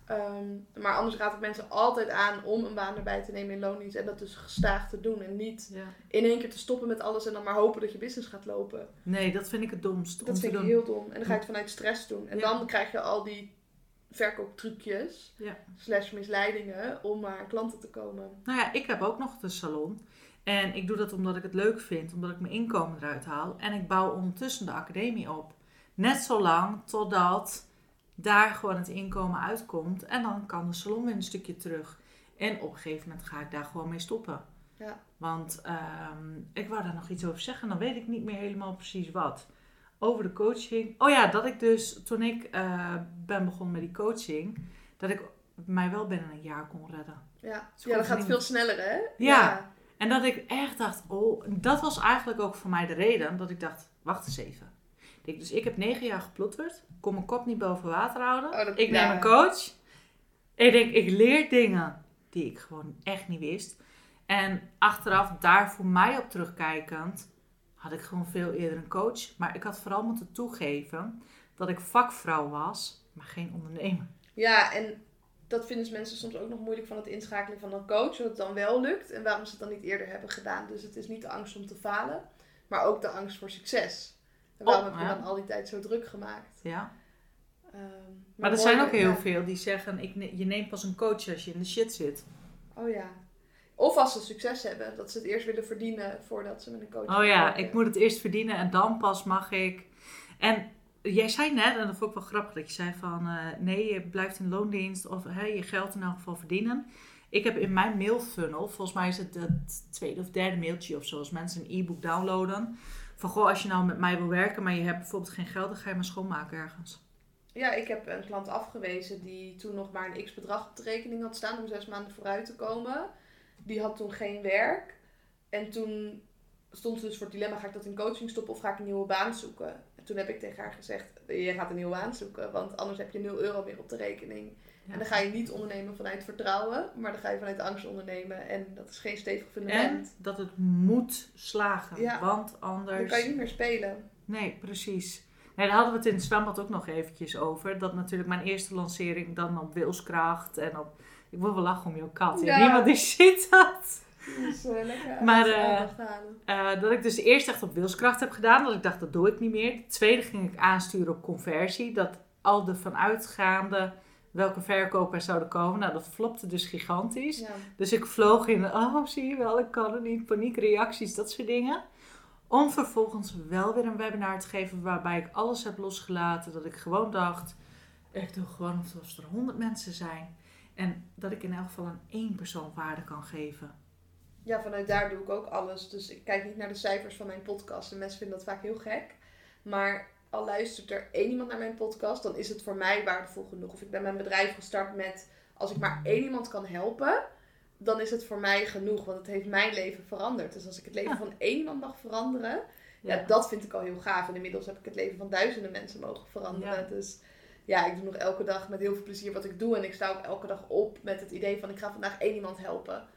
Ehm, maar anders raad ik mensen altijd aan om een baan erbij te nemen in loondienst. En dat dus gestaag te doen. En niet Ja. in één keer te stoppen met alles en dan maar hopen dat je business gaat lopen. Nee, dat vind ik het domst om Dat vind ik heel dom. En dan ga je het vanuit stress doen. En Ja. dan krijg je al die verkooptrucjes, Ja. slash misleidingen, om maar klanten te komen. Nou ja, ik heb ook nog de salon. En ik doe dat omdat ik het leuk vind, omdat ik mijn inkomen eruit haal. En ik bouw ondertussen de academie op. Net zolang totdat daar gewoon het inkomen uitkomt. En dan kan de salon weer een stukje terug. En op een gegeven moment ga ik daar gewoon mee stoppen. Ja. Want ehm, ik wou daar nog iets over zeggen, dan weet ik niet meer helemaal precies wat. Over de coaching. Oh ja, dat ik dus toen ik eh, ben begonnen met die coaching, dat ik mij wel binnen een jaar kon redden. Ja, Ze ja dat gaat niet- veel sneller, hè? Ja. En dat ik echt dacht, oh, dat was eigenlijk ook voor mij de reden dat ik dacht, wacht eens even. Ik dus ik heb negen jaar geploeterd, kon mijn kop niet boven water houden. Oh, dat- ik neem een coach. Ik denk, ik leer dingen die ik gewoon echt niet wist. En achteraf, daar voor mij op terugkijkend, had ik gewoon veel eerder een coach. Maar ik had vooral moeten toegeven dat ik vakvrouw was, maar geen ondernemer. Ja, en dat vinden mensen soms ook nog moeilijk van het inschakelen van een coach, dat het dan wel lukt en waarom ze het dan niet eerder hebben gedaan. Dus het is niet de angst om te falen, maar ook de angst voor succes. En waarom Oh, heb je ja. dan al die tijd zo druk gemaakt? Ja. Ehm, Maar er zijn ook heel ja. veel die zeggen, ik ne- je neemt pas een coach als je in de shit zit. Oh ja. Of als ze succes hebben, dat ze het eerst willen verdienen voordat ze met een coach Oh ja, ik moet het eerst verdienen en dan pas mag ik. En jij zei net, en dat vond ik wel grappig, dat je zei van eh, nee, je blijft in loondienst of hè, je geld in elk geval verdienen. Ik heb in mijn mailfunnel, volgens mij is het het tweede of derde mailtje of zo, als mensen een e-book downloaden. Van goh, als je nou met mij wil werken, maar je hebt bijvoorbeeld geen geld, dan ga je maar schoonmaken ergens. Ja, ik heb een klant afgewezen die toen nog maar een x-bedrag op de rekening had staan om zes maanden vooruit te komen. Die had toen geen werk. En toen stond ze dus voor het dilemma, ga ik dat in coaching stoppen of ga ik een nieuwe baan zoeken? En toen heb ik tegen haar gezegd, je gaat een nieuwe baan zoeken, want anders heb je 0 euro meer op de rekening. Ja. En dan ga je niet ondernemen vanuit vertrouwen, maar dan ga je vanuit angst ondernemen. En dat is geen stevig En fundament. dat het moet slagen, Ja. want Dan anders... kan je niet meer spelen. Nee, precies. Nee, daar hadden we het in het zwembad ook nog eventjes over. Dat natuurlijk mijn eerste lancering dan op wilskracht en op... Ik wil wel lachen om jouw kat. Ja. Niemand die ziet dat. Dus eh, lekker (laughs) Maar, halen. Eh, dat ik dus eerst echt op wilskracht heb gedaan. Dat ik dacht, dat doe ik niet meer. De tweede ging ik aansturen op conversie. Dat al de vanuitgaande welke verkopers zouden komen. Nou, dat flopte dus gigantisch. Ja. Dus ik vloog in, oh zie je wel, ik kan het niet, paniekreacties, dat soort dingen. Om vervolgens wel weer een webinar te geven waarbij ik alles heb losgelaten. Dat ik gewoon dacht, ik doe gewoon alsof er honderd mensen zijn. En dat ik in elk geval aan één persoon waarde kan geven. Ja, vanuit daar doe ik ook alles. Dus ik kijk niet naar de cijfers van mijn podcast. En mensen vinden dat vaak heel gek. Maar al luistert er één iemand naar mijn podcast, dan is het voor mij waardevol genoeg. Of ik ben mijn bedrijf gestart met, als ik maar één iemand kan helpen, dan is het voor mij genoeg. Want het heeft mijn leven veranderd. Dus als ik het leven Ja. van één iemand mag veranderen, ja. Ja. dat vind ik al heel gaaf. En inmiddels heb ik het leven van duizenden mensen mogen veranderen. Ja. Dus ja, ik doe nog elke dag met heel veel plezier wat ik doe. En ik sta ook elke dag op met het idee van, ik ga vandaag één iemand helpen.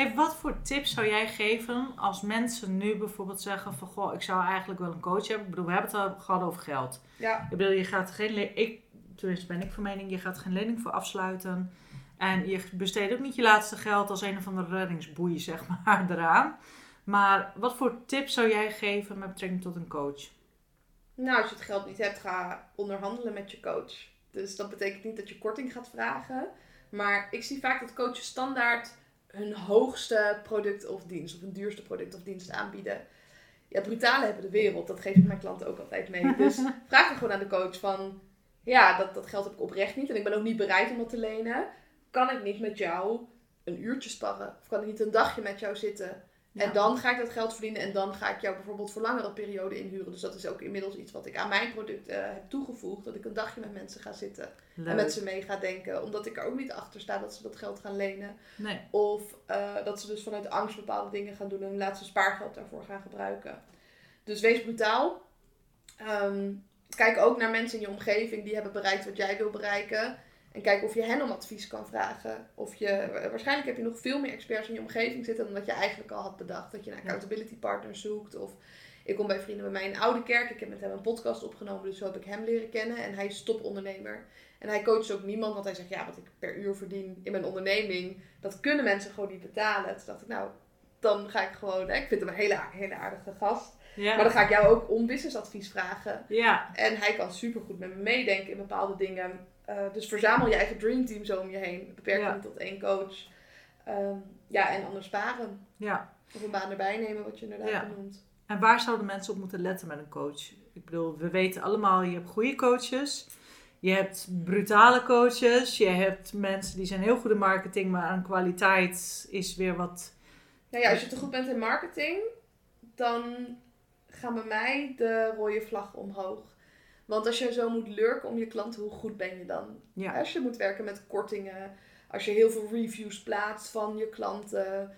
Hey, wat voor tips zou jij geven als mensen nu bijvoorbeeld zeggen van... Goh, ik zou eigenlijk wel een coach hebben. Ik bedoel, we hebben het al gehad over geld. Ja, Ik bedoel, je gaat geen... Ik, tenminste ben ik van mening, je gaat geen lening voor afsluiten. En je besteedt ook niet je laatste geld als een of andere reddingsboei, zeg (laughs) maar, eraan. Maar wat voor tips zou jij geven met betrekking tot een coach? Nou, als je het geld niet hebt, ga onderhandelen met je coach. Dus dat betekent niet dat je korting gaat vragen. Maar ik zie vaak dat coaches standaard hun hoogste product of dienst, of hun duurste product of dienst aanbieden. Ja, brutale hebben de wereld. Dat geef ik mijn klanten ook altijd mee. Dus (laughs) vraag dan gewoon aan de coach van... Ja, dat, dat geld heb ik oprecht niet. En ik ben ook niet bereid om dat te lenen. Kan ik niet met jou een uurtje sparren? Of kan ik niet een dagje met jou zitten? En dan ga ik dat geld verdienen en dan ga ik jou bijvoorbeeld voor langere periode inhuren. Dus dat is ook inmiddels iets wat ik aan mijn product eh, heb toegevoegd. Dat ik een dagje met mensen ga zitten en met ze mee ga denken. Omdat ik er ook niet achter sta dat ze dat geld gaan lenen. Nee. Of eh, dat ze dus vanuit angst bepaalde dingen gaan doen en laat ze spaargeld daarvoor gaan gebruiken. Dus wees brutaal. Ehm, kijk ook naar mensen in je omgeving die hebben bereikt wat jij wil bereiken. En kijk of je hen om advies kan vragen. Of je, waarschijnlijk heb je nog veel meer experts in je omgeving zitten dan wat je eigenlijk al had bedacht. Dat je een accountability partner zoekt. Of ik kom bij vrienden bij mij in Oude Kerk. Ik heb met hem een podcast opgenomen, dus zo heb ik hem leren kennen. En hij is topondernemer. En hij coacht ook niemand, want hij zegt ja, wat ik per uur verdien in mijn onderneming, dat kunnen mensen gewoon niet betalen. Toen dacht ik, nou, dan ga ik gewoon, hè, ik vind hem een hele, hele aardige gast. Ja. Maar dan ga ik jou ook om businessadvies vragen. ja. En hij kan supergoed met me meedenken in bepaalde dingen. Eh, dus verzamel je eigen dreamteam zo om je heen. Beperk je niet tot één coach. Ehm, ja, en anders sparen. ja. Of een baan erbij nemen, wat je inderdaad Ja. benoemt. En waar zouden mensen op moeten letten met een coach? Ik bedoel, we weten allemaal, je hebt goede coaches. Je hebt brutale coaches. Je hebt mensen die zijn heel goed in marketing, maar aan kwaliteit is weer wat... Nou ja, als je te goed bent in marketing, dan gaan bij mij de rode vlag omhoog. Want als je zo moet lurken om je klanten, hoe goed ben je dan? Ja, Als je moet werken met kortingen, als je heel veel reviews plaatst van je klanten,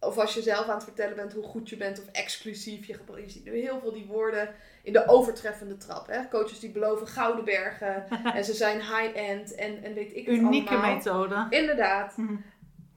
of als je zelf aan het vertellen bent hoe goed je bent of exclusief. Je, je ziet nu heel veel die woorden in de overtreffende trap. Hè? Coaches die beloven gouden bergen (laughs) en ze zijn high-end en, en weet ik het unieke allemaal. methode. Inderdaad. Mhm.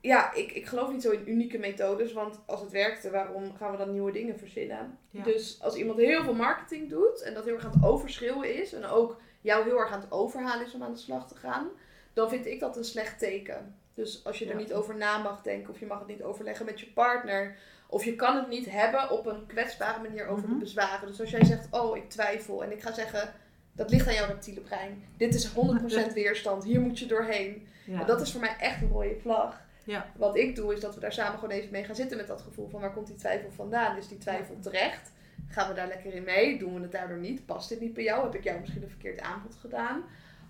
Ja, ik, ik geloof niet zo in unieke methodes, want als het werkte, waarom gaan we dan nieuwe dingen verzinnen? Ja. Dus als iemand heel veel marketing doet en dat heel erg aan het overschreeuwen is en ook jou heel erg aan het overhalen is om aan de slag te gaan, dan vind ik dat een slecht teken. Dus als je er Ja. niet over na mag denken of je mag het niet overleggen met je partner of je kan het niet hebben op een kwetsbare manier over Mhm. de bezwaren. Dus als jij zegt, oh ik twijfel en ik ga zeggen, dat ligt aan jouw reptiele brein. Dit is 100% (laughs) weerstand, hier moet je doorheen. Ja. En dat is voor mij echt een rode vlag. Ja. Wat ik doe is dat we daar samen gewoon even mee gaan zitten met dat gevoel van waar komt die twijfel vandaan? Is die twijfel terecht? Gaan we daar lekker in mee? Doen we het daardoor niet? Past dit niet bij jou? Heb ik jou misschien een verkeerd aanbod gedaan?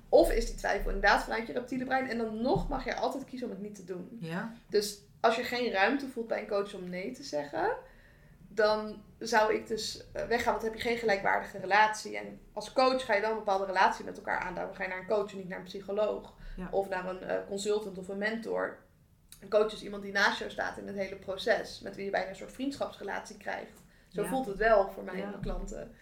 Of is die twijfel inderdaad vanuit je reptiele brein? En dan nog mag je altijd kiezen om het niet te doen. Ja. Dus als je geen ruimte voelt bij een coach om nee te zeggen, dan zou ik dus eh, weggaan, want dan heb je geen gelijkwaardige relatie. En als coach ga je dan een bepaalde relatie met elkaar aan. Daarom ga je naar een coach en niet naar een psycholoog. Ja. Of naar een eh, consultant of een mentor. Een coach is iemand die naast jou staat in het hele proces. Met wie je bijna een soort vriendschapsrelatie krijgt. Zo Ja. voelt het wel voor mij en Ja. mijn klanten.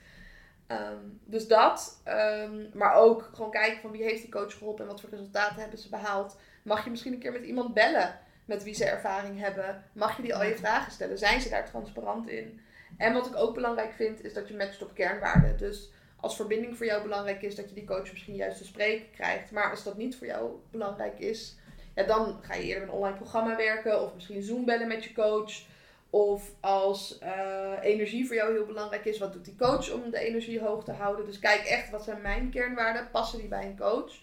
Ehm, dus dat. ehm, maar ook gewoon kijken van wie heeft die coach geholpen en wat voor resultaten hebben ze behaald. Mag je misschien een keer met iemand bellen met wie ze ervaring hebben? Mag je die al je vragen stellen? Zijn ze daar transparant in? En wat ik ook belangrijk vind, is dat je matcht op kernwaarden. Dus als verbinding voor jou belangrijk is, dat je die coach misschien juist te spreken krijgt. Maar als dat niet voor jou belangrijk is, ja, dan ga je eerder met een online programma werken. Of misschien Zoom bellen met je coach. Of als eh, energie voor jou heel belangrijk is, wat doet die coach om de energie hoog te houden? Dus kijk echt, wat zijn mijn kernwaarden? Passen die bij een coach?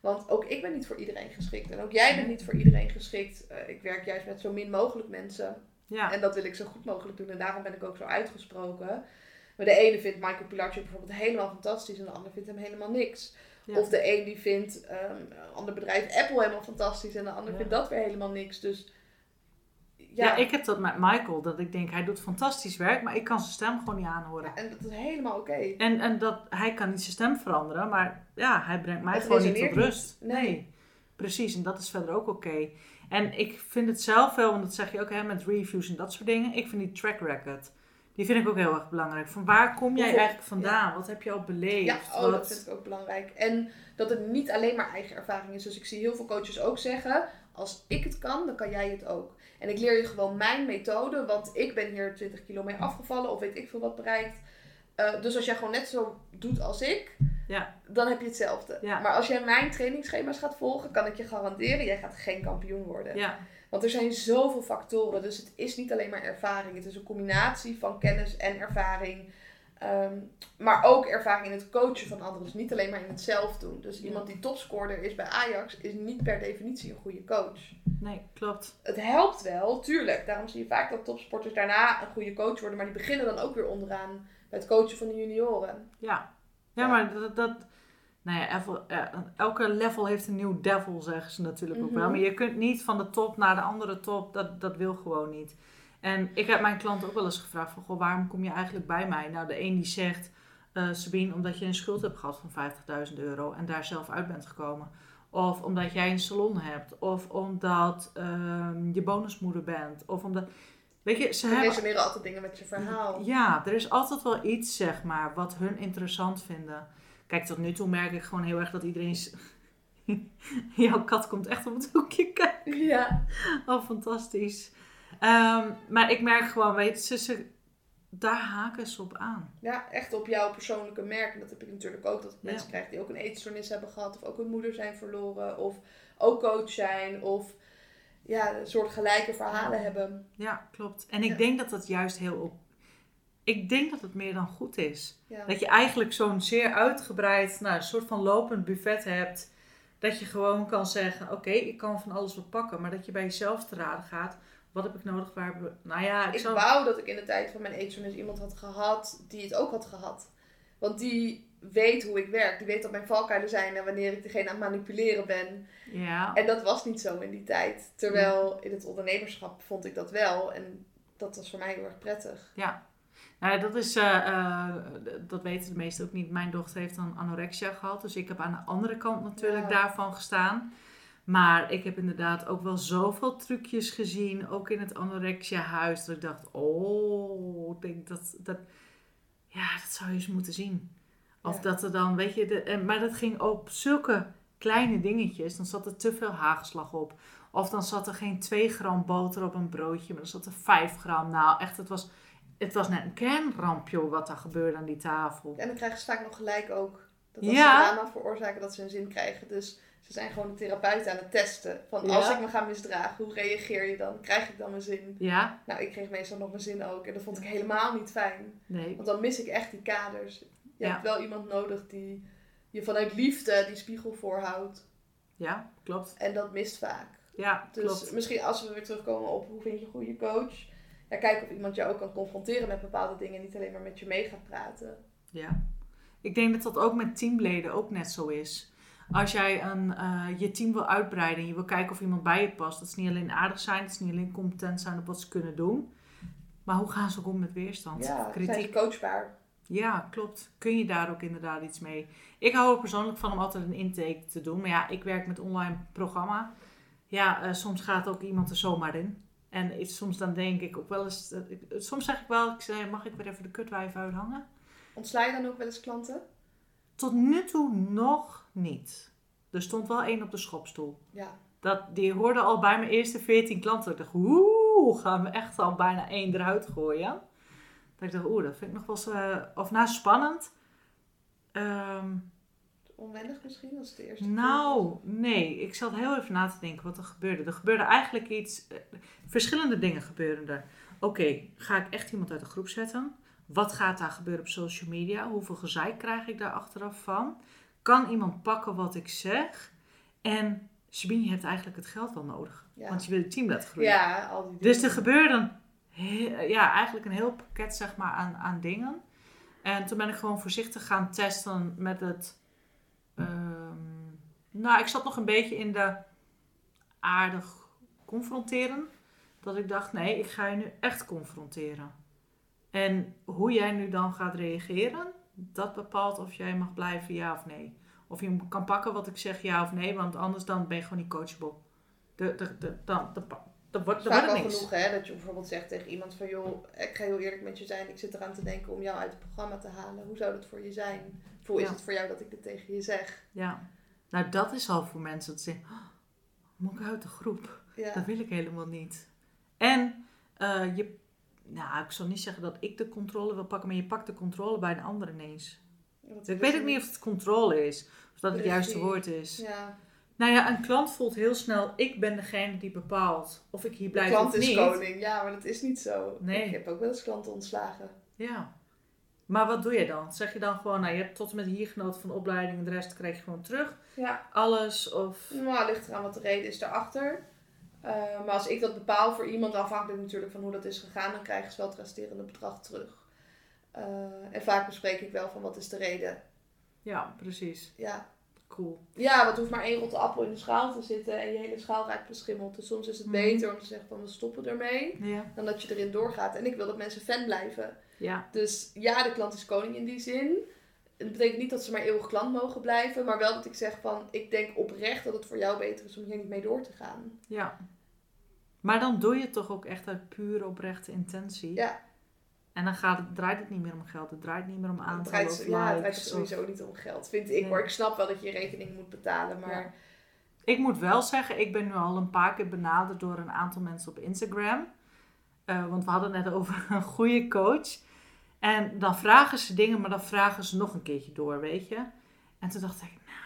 Want ook ik ben niet voor iedereen geschikt. En ook jij bent niet voor iedereen geschikt. Eh, ik werk juist met zo min mogelijk mensen. Ja. En dat wil ik zo goed mogelijk doen. En daarom ben ik ook zo uitgesproken. Maar de ene vindt Michael Pilarczyk bijvoorbeeld helemaal fantastisch. En de ander vindt hem helemaal niks. Ja. Of de een die vindt ehm, een ander bedrijf Apple helemaal fantastisch. En de ander Ja. vindt dat weer helemaal niks. Dus Ja. ja, ik heb dat met Michael, dat ik denk, hij doet fantastisch werk, maar ik kan zijn stem gewoon niet aanhoren. en dat is helemaal oké. En, en dat, hij kan niet zijn stem veranderen, maar ja, hij brengt mij Het gewoon niet tot rust. Nee. precies. En dat is verder ook oké. En ik vind het zelf wel, want dat zeg je ook hè, met reviews en dat soort dingen. Ik vind die track record, die vind ik ook heel erg belangrijk. Van waar kom jij eigenlijk vandaan? Wat heb je al beleefd? Ja, oh, Wat- dat vind ik ook belangrijk. En dat het niet alleen maar eigen ervaring is. Dus ik zie heel veel coaches ook zeggen: als ik het kan, dan kan jij het ook. En ik leer je gewoon mijn methode, want ik ben hier 20 kilo mee afgevallen of weet ik veel wat bereikt. Eh, dus als jij gewoon net zo doet als ik, Ja. dan heb je hetzelfde. Ja. Maar als jij mijn trainingsschema's gaat volgen, kan ik je garanderen, jij gaat geen kampioen worden. Ja, Want er zijn zoveel factoren. Dus het is niet alleen maar ervaring. Het is een combinatie van kennis en ervaring. Ehm, maar ook ervaring in het coachen van anderen. Dus niet alleen maar in het zelf doen. Dus Ja. iemand die topscorer is bij Ajax is niet per definitie een goede coach. nee, klopt. Het helpt wel, tuurlijk. Daarom zie je vaak dat topsporters daarna een goede coach worden. Maar die beginnen dan ook weer onderaan bij het coachen van de junioren. Ja, ja, Ja. maar dat, dat nou ja, elke- level heeft een nieuw devil, zeggen ze natuurlijk ook wel. Mhm. Maar je kunt niet van de top naar de andere top, dat, dat wil gewoon niet. En ik heb mijn klanten ook wel eens gevraagd van, goh, waarom kom je eigenlijk bij mij? Nou, de een die zegt, eh Sabine, omdat je een schuld hebt gehad van 50.000 euro en daar zelf uit bent gekomen. Of omdat jij een salon hebt. Of omdat ehm, je bonusmoeder bent. Of omdat, weet je, ze Ze hebben resoneren altijd dingen met je verhaal. ja, er is altijd wel iets, zeg maar, wat hun interessant vinden. Kijk, tot nu toe merk ik gewoon heel erg dat iedereen... (laughs) Jouw kat komt echt op het hoekje kijken. Ja. Oh, fantastisch. Ehm, maar ik merk gewoon, weet je, ze, ze, daar haken ze op aan. Ja, echt op jouw persoonlijke merk. En dat heb ik natuurlijk ook. Dat ik Ja. mensen krijg die ook een eetstoornis hebben gehad. Of ook een moeder zijn verloren. Of ook coach zijn. Of ja, een soort gelijke verhalen hebben. Ja, klopt. En ik Ja. denk dat dat juist heel op... Ik denk dat het meer dan goed is. Ja. Dat je eigenlijk zo'n zeer uitgebreid, nou, een soort van lopend buffet hebt. Dat je gewoon kan zeggen, oké, ik kan van alles wat pakken. Maar dat je bij jezelf te raden gaat. Wat heb ik nodig? Waar heb ik... Nou ja, ik Ik zou... wou dat ik in de tijd van mijn eetstoornis iemand had gehad die het ook had gehad. Want die weet hoe ik werk. Die weet dat mijn valkuilen zijn en wanneer ik degene aan het manipuleren ben. Ja, En dat was niet zo in die tijd. Terwijl in het ondernemerschap vond ik dat wel. En dat was voor mij heel erg prettig. ja. Nou, dat is, eh, eh, dat weten de meesten ook niet. Mijn dochter heeft dan anorexia gehad. Dus ik heb aan de andere kant natuurlijk Ja. daarvan gestaan. Maar ik heb inderdaad ook wel zoveel trucjes gezien. Ook in het anorexia huis. Dat ik dacht, oh, ik denk dat, dat... Ja, dat zou je eens moeten zien. Of Ja. dat er dan, weet je... De, maar dat ging op zulke kleine dingetjes. Dan zat er te veel hagelslag op. Of dan zat er geen 2 gram boter op een broodje. Maar dan zat er 5 gram. Nou, echt, het was... Het was net een kernramp, joh, wat er gebeurde aan die tafel. En dan krijgen ze vaak nog gelijk ook. Dat als Ja. ze drama veroorzaken, dat ze een zin krijgen. Dus ze zijn gewoon de therapeut aan het testen. Van Ja. als ik me ga misdragen, hoe reageer je dan? Krijg ik dan mijn zin? Ja? Nou, ik kreeg meestal nog mijn zin ook. En dat vond ik helemaal niet fijn. Nee. Want dan mis ik echt die kaders. Je Ja. hebt wel iemand nodig die je vanuit liefde die spiegel voorhoudt. Ja, klopt. En dat mist vaak. Ja, Dus klopt. misschien als we weer terugkomen op hoe vind je een goede coach. Ja, kijk of iemand jou ook kan confronteren met bepaalde dingen. Niet alleen maar met je mee gaat praten. Ja. Ik denk dat dat ook met teamleden ook net zo is. Als jij een, eh, je team wil uitbreiden en je wil kijken of iemand bij je past, dat is niet alleen aardig zijn, dat is niet alleen competent zijn op wat ze kunnen doen. Maar hoe gaan ze ook om met weerstand? Ja, zijn kritiek. ze coachbaar. Ja, klopt. Kun je daar ook inderdaad iets mee? Ik hou er persoonlijk van om altijd een intake te doen. Maar ja, ik werk met online programma. Ja, eh, soms gaat ook iemand er zomaar in. En ik- soms dan denk ik ook wel eens... ik- soms zeg ik wel, ik zeg, mag ik weer even de kutwijf uithangen? Ontsla je dan ook wel eens klanten? Tot nu toe nog niet. Er stond wel één op de schopstoel. Ja. Dat, die hoorde al bij mijn eerste 14 klanten. Ik dacht, oeh, gaan we echt al bijna één eruit gooien. Dat ik dacht, oeh, dat vind ik nog wel eens, eh, of nou spannend. Ehm, Onwennig misschien als het de eerste keer nou, nee. Ik zat heel even na te denken wat er gebeurde. Er gebeurde eigenlijk iets, eh, verschillende dingen gebeuren er. Oké, ga ik echt iemand uit de groep zetten? Wat gaat daar gebeuren op social media? Hoeveel gezeik krijg ik daar achteraf van? Kan iemand pakken wat ik zeg? En Sabine, je hebt eigenlijk het geld wel nodig. Ja. Want je wil je team laten groeien. Ja, al die Dus dingen. er gebeurde ja, eigenlijk een heel pakket zeg maar, aan, aan dingen. En toen ben ik gewoon voorzichtig gaan testen met het... ehm, nou, ik zat nog een beetje in de aardig confronteren. Dat ik dacht, nee, ik ga je nu echt confronteren. En hoe jij nu dan gaat reageren, dat bepaalt of jij mag blijven, ja of nee. Of je kan pakken wat ik zeg, ja of nee, want anders dan ben je gewoon niet coachable. De, de, de, dan, de, dan wordt, genoeg hè, dat je bijvoorbeeld zegt tegen iemand van joh, ik ga heel eerlijk met je zijn. Ik zit eraan te denken om jou uit het programma te halen. Hoe zou dat voor je zijn? Hoe is Ja. het voor jou dat ik dit tegen je zeg? Ja, nou dat is al voor mensen dat ze zeggen, "Oh, moet ik uit de groep? Ja. Dat wil ik helemaal niet. En eh, je, nou ik zal niet zeggen dat ik de controle wil pakken, maar je pakt de controle bij een ander ineens. Ik is weet ook niet of het controle is, of dat het juiste woord is. Ja, Nou ja, een klant voelt heel snel, ik ben degene die bepaalt of ik hier de blijf klant of is niet. koning. Ja, maar dat is niet zo. Nee. Ik heb ook wel eens klanten ontslagen. Ja. Maar wat doe je dan? Zeg je dan gewoon, nou je hebt tot en met hier genoten van de opleiding en de rest krijg je gewoon terug? Ja, Alles of... nou, ligt eraan wat de reden is daarachter. Eh, maar als ik dat bepaal voor iemand, afhankelijk natuurlijk van hoe dat is gegaan, dan krijgen ze wel het resterende bedrag terug. Eh, en vaak bespreek ik wel van wat is de reden. Ja, precies. Ja, Cool. Ja, want er hoeft maar één rotte appel in de schaal te zitten en je hele schaal raakt beschimmeld. Dus soms is het Mhm. beter om te zeggen van we stoppen ermee, Ja. dan dat je erin doorgaat. En ik wil dat mensen fan blijven. Ja. Dus ja, de klant is koning in die zin. Het betekent niet dat ze maar eeuwig klant mogen blijven, maar wel dat ik zeg van ik denk oprecht dat het voor jou beter is om hier niet mee door te gaan. Ja. Maar dan doe je het toch ook echt uit pure oprechte intentie. Ja. En dan gaat het, draait het niet meer om geld. Het draait niet meer om Het aantal draait, of ja, het draait of- sowieso niet om geld, vind ik Nee. hoor. Ik snap wel dat je je rekening moet betalen, maar Ja. Ik moet wel zeggen, ik ben nu al een paar keer benaderd door een aantal mensen op Instagram. Eh, want we hadden het net over (laughs) een goede coach. En dan vragen ze dingen, maar dan vragen ze nog een keertje door, weet je. En toen dacht ik, nou,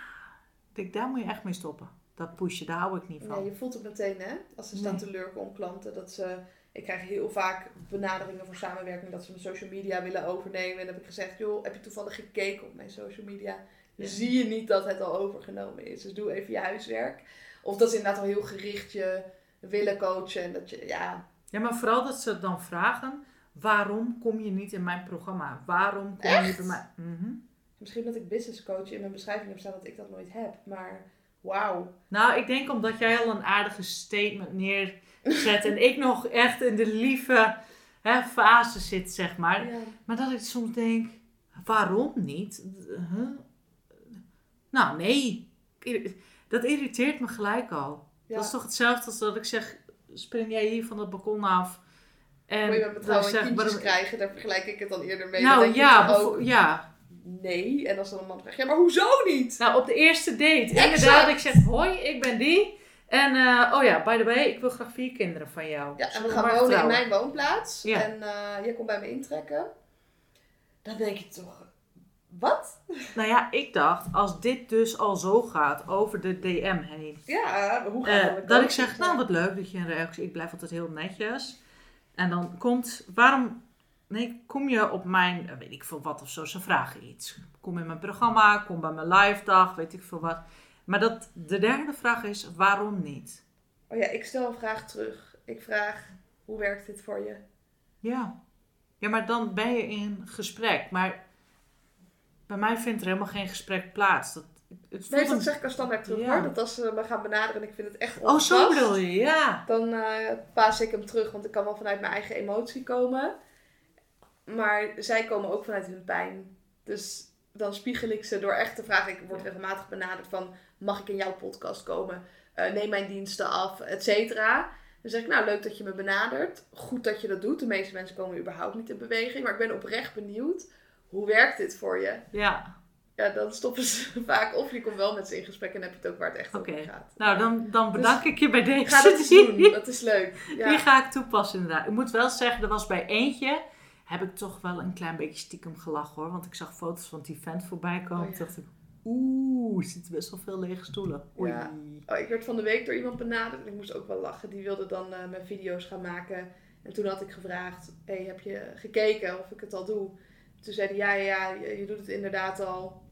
denk, daar moet je echt mee stoppen. Dat pushen, daar hou ik niet van. je voelt het meteen, hè? Als ze staan Nee. te lurken om klanten. Dat ze, ik krijg heel vaak benaderingen voor samenwerking dat ze mijn social media willen overnemen. En dan heb ik gezegd, joh, heb je toevallig gekeken op mijn social media? Ja. Zie je niet dat het al overgenomen is? Dus doe even je huiswerk. Of dat ze inderdaad al heel gericht je willen coachen. En dat je, ja, Ja, maar vooral dat ze dan vragen, waarom kom je niet in mijn programma? Waarom kom je bij mij? Mhm. misschien dat ik business coach in mijn beschrijving heb staan dat ik dat nooit heb. Maar wauw. Nou, ik denk omdat jij al een aardige statement neerzet en ik nog echt in de lieve hè, fase zit, zeg maar. Ja. Maar dat ik soms denk, waarom niet? Huh? Nou, nee. Dat irriteert me gelijk al. Ja. Dat is toch hetzelfde als dat ik zeg, spring jij hier van het balkon af? En Moet je met zeg- kindjes krijgen, daar vergelijk ik het dan eerder mee. Nou ja, ook, ja, nee. En als dan een man zegt, ja, maar hoezo niet? Nou, op de eerste date. Exact. Inderdaad, ik zeg, hoi, ik ben die. En, eh, oh ja, by the way, ik wil graag vier kinderen van jou. Ja, en we gaan wonen in mijn woonplaats. Ja. En eh jij komt bij me intrekken. Dan denk je toch, wat? Nou ja, ik dacht, als dit dus al zo gaat over de DM heen. Ja, hoe gaan eh, we met dat ik zeg, nou wat leuk dat je een reactie, ik blijf altijd heel netjes. En dan komt, waarom, nee, kom je op mijn, eh, weet ik veel wat of zo, ze vragen iets. Kom in mijn programma, kom bij mijn live dag, weet ik veel wat. Maar dat, de derde vraag is, waarom niet? Oh ja, ik stel een vraag terug. Ik vraag, hoe werkt dit voor je? Ja. Ja, maar dan ben je in gesprek. Maar bij mij vindt er helemaal geen gesprek plaats. Dat, het Nee, dat een- zeg ik als standaard terug Ja. hoor. Dat als ze me gaan benaderen en ik vind het echt Oh, zo ongepast, bedoel je, ja. Dan eh, paas ik hem terug, want ik kan wel vanuit mijn eigen emotie komen. Maar zij komen ook vanuit hun pijn. Dus dan spiegel ik ze door echt te vragen. Ik word regelmatig benaderd van, mag ik in jouw podcast komen? Eh, neem mijn diensten af, et cetera. Dan zeg ik, nou leuk dat je me benadert. Goed dat je dat doet. De meeste mensen komen überhaupt niet in beweging. Maar ik ben oprecht benieuwd. Hoe werkt dit voor je? Ja, Ja, dan stoppen ze (laughs) vaak. Of je komt wel met ze in gesprek en heb je het ook waar het echt Oké. over gaat. nou dan, dan bedank ik je bij deze. Dus Ga dat Die- doen. (laughs) Dat is leuk. Ja. Die ga ik toepassen inderdaad. Ik moet wel zeggen, er was bij eentje, heb ik toch wel een klein beetje stiekem gelachen hoor. Want ik zag foto's van die vent voorbij komen. Oh, ja. Dacht ik, oeh, er zitten best wel veel lege stoelen. Oei. Ja. Oh, ik werd van de week door iemand benaderd en ik moest ook wel lachen. Die wilde dan eh, mijn video's gaan maken. En toen had ik gevraagd, hey, heb je gekeken of ik het al doe? Toen zei hij, ja, ja, ja, je, je doet het inderdaad al.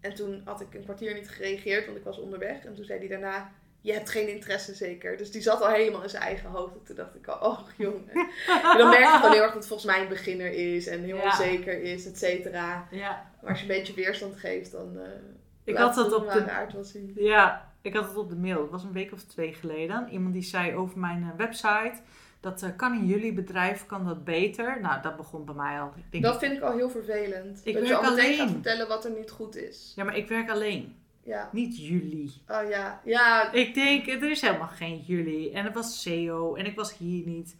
En toen had ik een kwartier niet gereageerd, want ik was onderweg. En toen zei hij daarna, je hebt geen interesse zeker. Dus die zat al helemaal in zijn eigen hoofd. En toen dacht ik al, oh jongen. En (laughs) dan merk je gewoon heel erg dat het volgens mij een beginner is en heel Ja. onzeker is, et cetera. Ja, Maar als je een beetje weerstand geeft, dan eh ik had het de op de aard wel zien. Ja, ik had het op de mail. Het was een week of twee geleden. Iemand die zei over mijn eh, website. Dat eh, kan in jullie bedrijf, kan dat beter. Nou, dat begon bij mij al. Ik denk, Dat vind ik al heel vervelend. Ik dat je werk al meteen alleen. gaat vertellen wat er niet goed is. Ja, maar ik werk alleen. Ja. Niet jullie. Oh ja. Ja. Ik denk, er is helemaal geen jullie. En het was SEO. En ik was hier niet.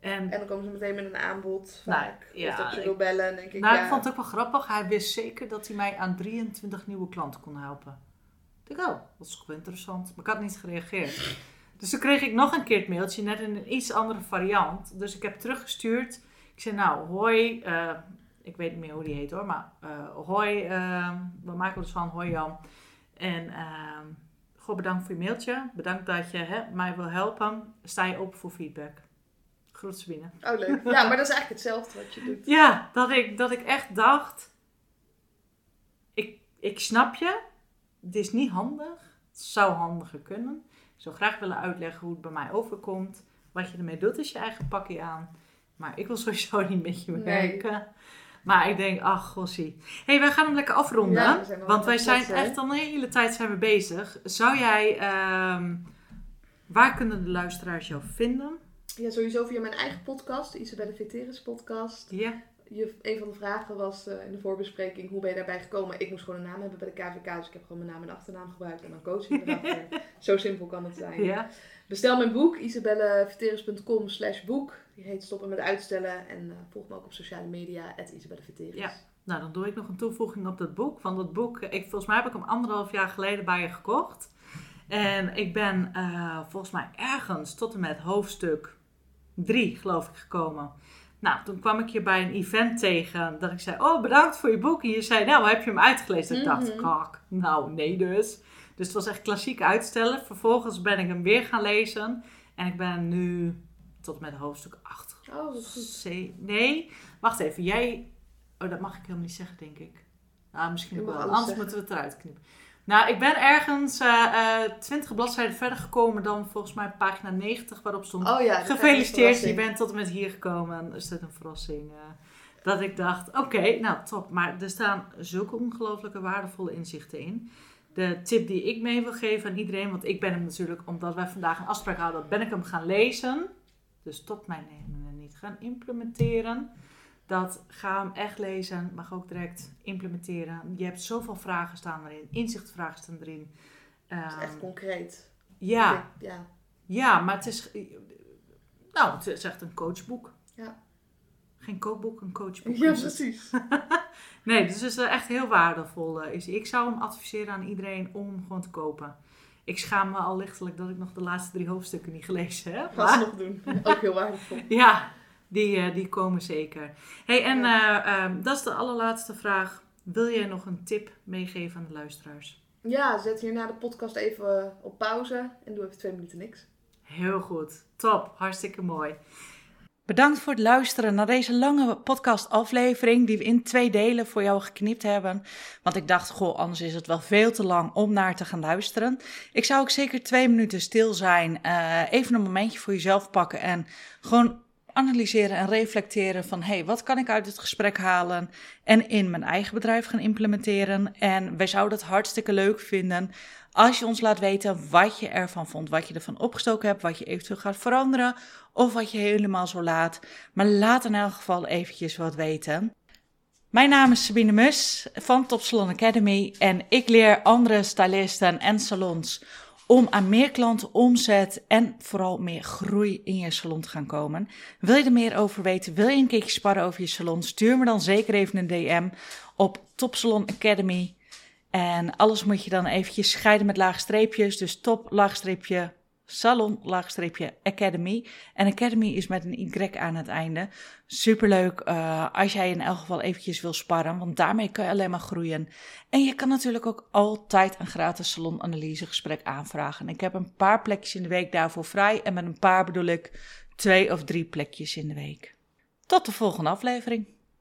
En En dan komen ze meteen met een aanbod. Nou, ja, of dat je ik- wil bellen. En denk ik, nou, ja. ik vond het ook wel grappig. Hij wist zeker dat hij mij aan 23 nieuwe klanten kon helpen. Ik dacht, oh, dat is ook wel interessant. Maar ik had niet gereageerd. Dus toen kreeg ik nog een keer het mailtje, net in een iets andere variant. Dus ik heb teruggestuurd. Ik zei, nou, hoi. eh, ik weet niet meer hoe die heet hoor. Maar eh, hoi, eh, we maken dus van hoi Jan. En eh, goh, bedankt voor je mailtje. Bedankt dat je hè, mij wil helpen. Sta je open voor feedback? Groet Sabine. Oh leuk. (laughs) Ja, maar dat is eigenlijk hetzelfde wat je doet. Ja, dat ik, dat ik echt dacht, ik, ik snap je, het is niet handig, het zou handiger kunnen. Ik zou graag willen uitleggen hoe het bij mij overkomt. Wat je ermee doet is je eigen pakje aan. Maar ik wil sowieso (laughs) niet met je Nee. werken. Maar ik denk, ach gossie. hey, wij gaan hem lekker afronden. Ja, we want wij zijn echt al een hele tijd zijn we bezig. Zou jij, ehm, waar kunnen de luisteraars jou vinden? Ja, sowieso via mijn eigen podcast, de Isabelle Veteris podcast. Ja, Je, een van de vragen was eh, in de voorbespreking, hoe ben je daarbij gekomen? Ik moest gewoon een naam hebben bij de KVK, dus ik heb gewoon mijn naam en achternaam gebruikt en dan coaching erachter. (laughs) Zo simpel kan het zijn. ja. Bestel mijn boek, isabelleveteris.com slash boek. Die heet Stoppen met uitstellen. En eh, volg me ook op sociale media, at. Ja. Nou, dan doe ik nog een toevoeging op dat boek. Want dat boek, ik, volgens mij heb ik hem anderhalf jaar geleden bij je gekocht. En ik ben eh, volgens mij ergens tot en met hoofdstuk drie, geloof ik, gekomen. Nou, toen kwam ik je bij een event tegen. Dat ik zei, oh, bedankt voor je boek. En je zei, nou, heb je hem uitgelezen? Ik dacht, Mhm. kak, nou, nee dus. Dus het was echt klassiek uitstellen. Vervolgens ben ik hem weer gaan lezen. En ik ben nu tot met hoofdstuk 8 Oh. Nee, wacht even. Jij. Oh, dat mag ik helemaal niet zeggen, denk ik. Nou, misschien ook wel. Anders zeggen. moeten we het eruit knippen. Nou, ik ben ergens eh eh 20 bladzijden verder gekomen dan volgens mij pagina 90, waarop stond. Oh ja, Gefeliciteerd, je bent tot en met hier gekomen. Is dat een verrassing? eh, dat ik dacht, oké, nou top. Maar er staan zulke ongelooflijke waardevolle inzichten in. De tip die ik mee wil geven aan iedereen, want ik ben hem natuurlijk, omdat wij vandaag een afspraak hadden, ben ik hem gaan lezen. Dus tot mij nemen en niet gaan implementeren. Dat ga hem echt lezen, maar ook direct implementeren. Je hebt zoveel vragen staan erin, inzichtvragen staan erin. Dat is echt Ehm, concreet. ja, Ja. ja, maar het is. Nou, het is echt een coachboek. Ja. Geen kookboek, een coachboek. Ja, het. precies. (laughs) Nee, dus het is echt heel waardevol. eh, is. Ik zou hem adviseren aan iedereen om hem gewoon te kopen. Ik schaam me al lichtelijk dat ik nog de laatste drie hoofdstukken niet gelezen heb. Ga ze nog doen. Ook heel waardevol. (laughs) ja, die, eh, die komen zeker. hey, en eh, ehm, dat is de allerlaatste vraag. Wil jij nog een tip meegeven aan de luisteraars? Ja, zet hierna de podcast even op pauze en doe even twee minuten niks. Heel goed. Top. Hartstikke mooi. Bedankt voor het luisteren naar deze lange podcastaflevering die we in twee delen voor jou geknipt hebben. Want ik dacht, goh, anders is het wel veel te lang om naar te gaan luisteren. Ik zou ook zeker twee minuten stil zijn, uh, even een momentje voor jezelf pakken en gewoon analyseren en reflecteren van hey, wat kan ik uit het gesprek halen en in mijn eigen bedrijf gaan implementeren. En wij zouden het hartstikke leuk vinden als je ons laat weten wat je ervan vond, wat je ervan opgestoken hebt, wat je eventueel gaat veranderen of wat je helemaal zo laat. Maar laat in elk geval eventjes wat weten. Mijn naam is Sabine Mus van Top Salon Academy en ik leer andere stylisten en salons om aan meer klanten, omzet en vooral meer groei in je salon te gaan komen. Wil je er meer over weten? Wil je een keertje sparren over je salon? Stuur me dan zeker even een DM op Top Salon Academy. En alles moet je dan eventjes scheiden met laagstreepjes. Dus top, laagstreepje, salon, laagstreepje, academy. En academy is met een Y aan het einde. Superleuk uh, als jij in elk geval eventjes wil sparren, want daarmee kan je alleen maar groeien. En je kan natuurlijk ook altijd een gratis salonanalysegesprek aanvragen. Ik heb een paar plekjes in de week daarvoor vrij. En met een paar bedoel ik twee of drie plekjes in de week. Tot de volgende aflevering.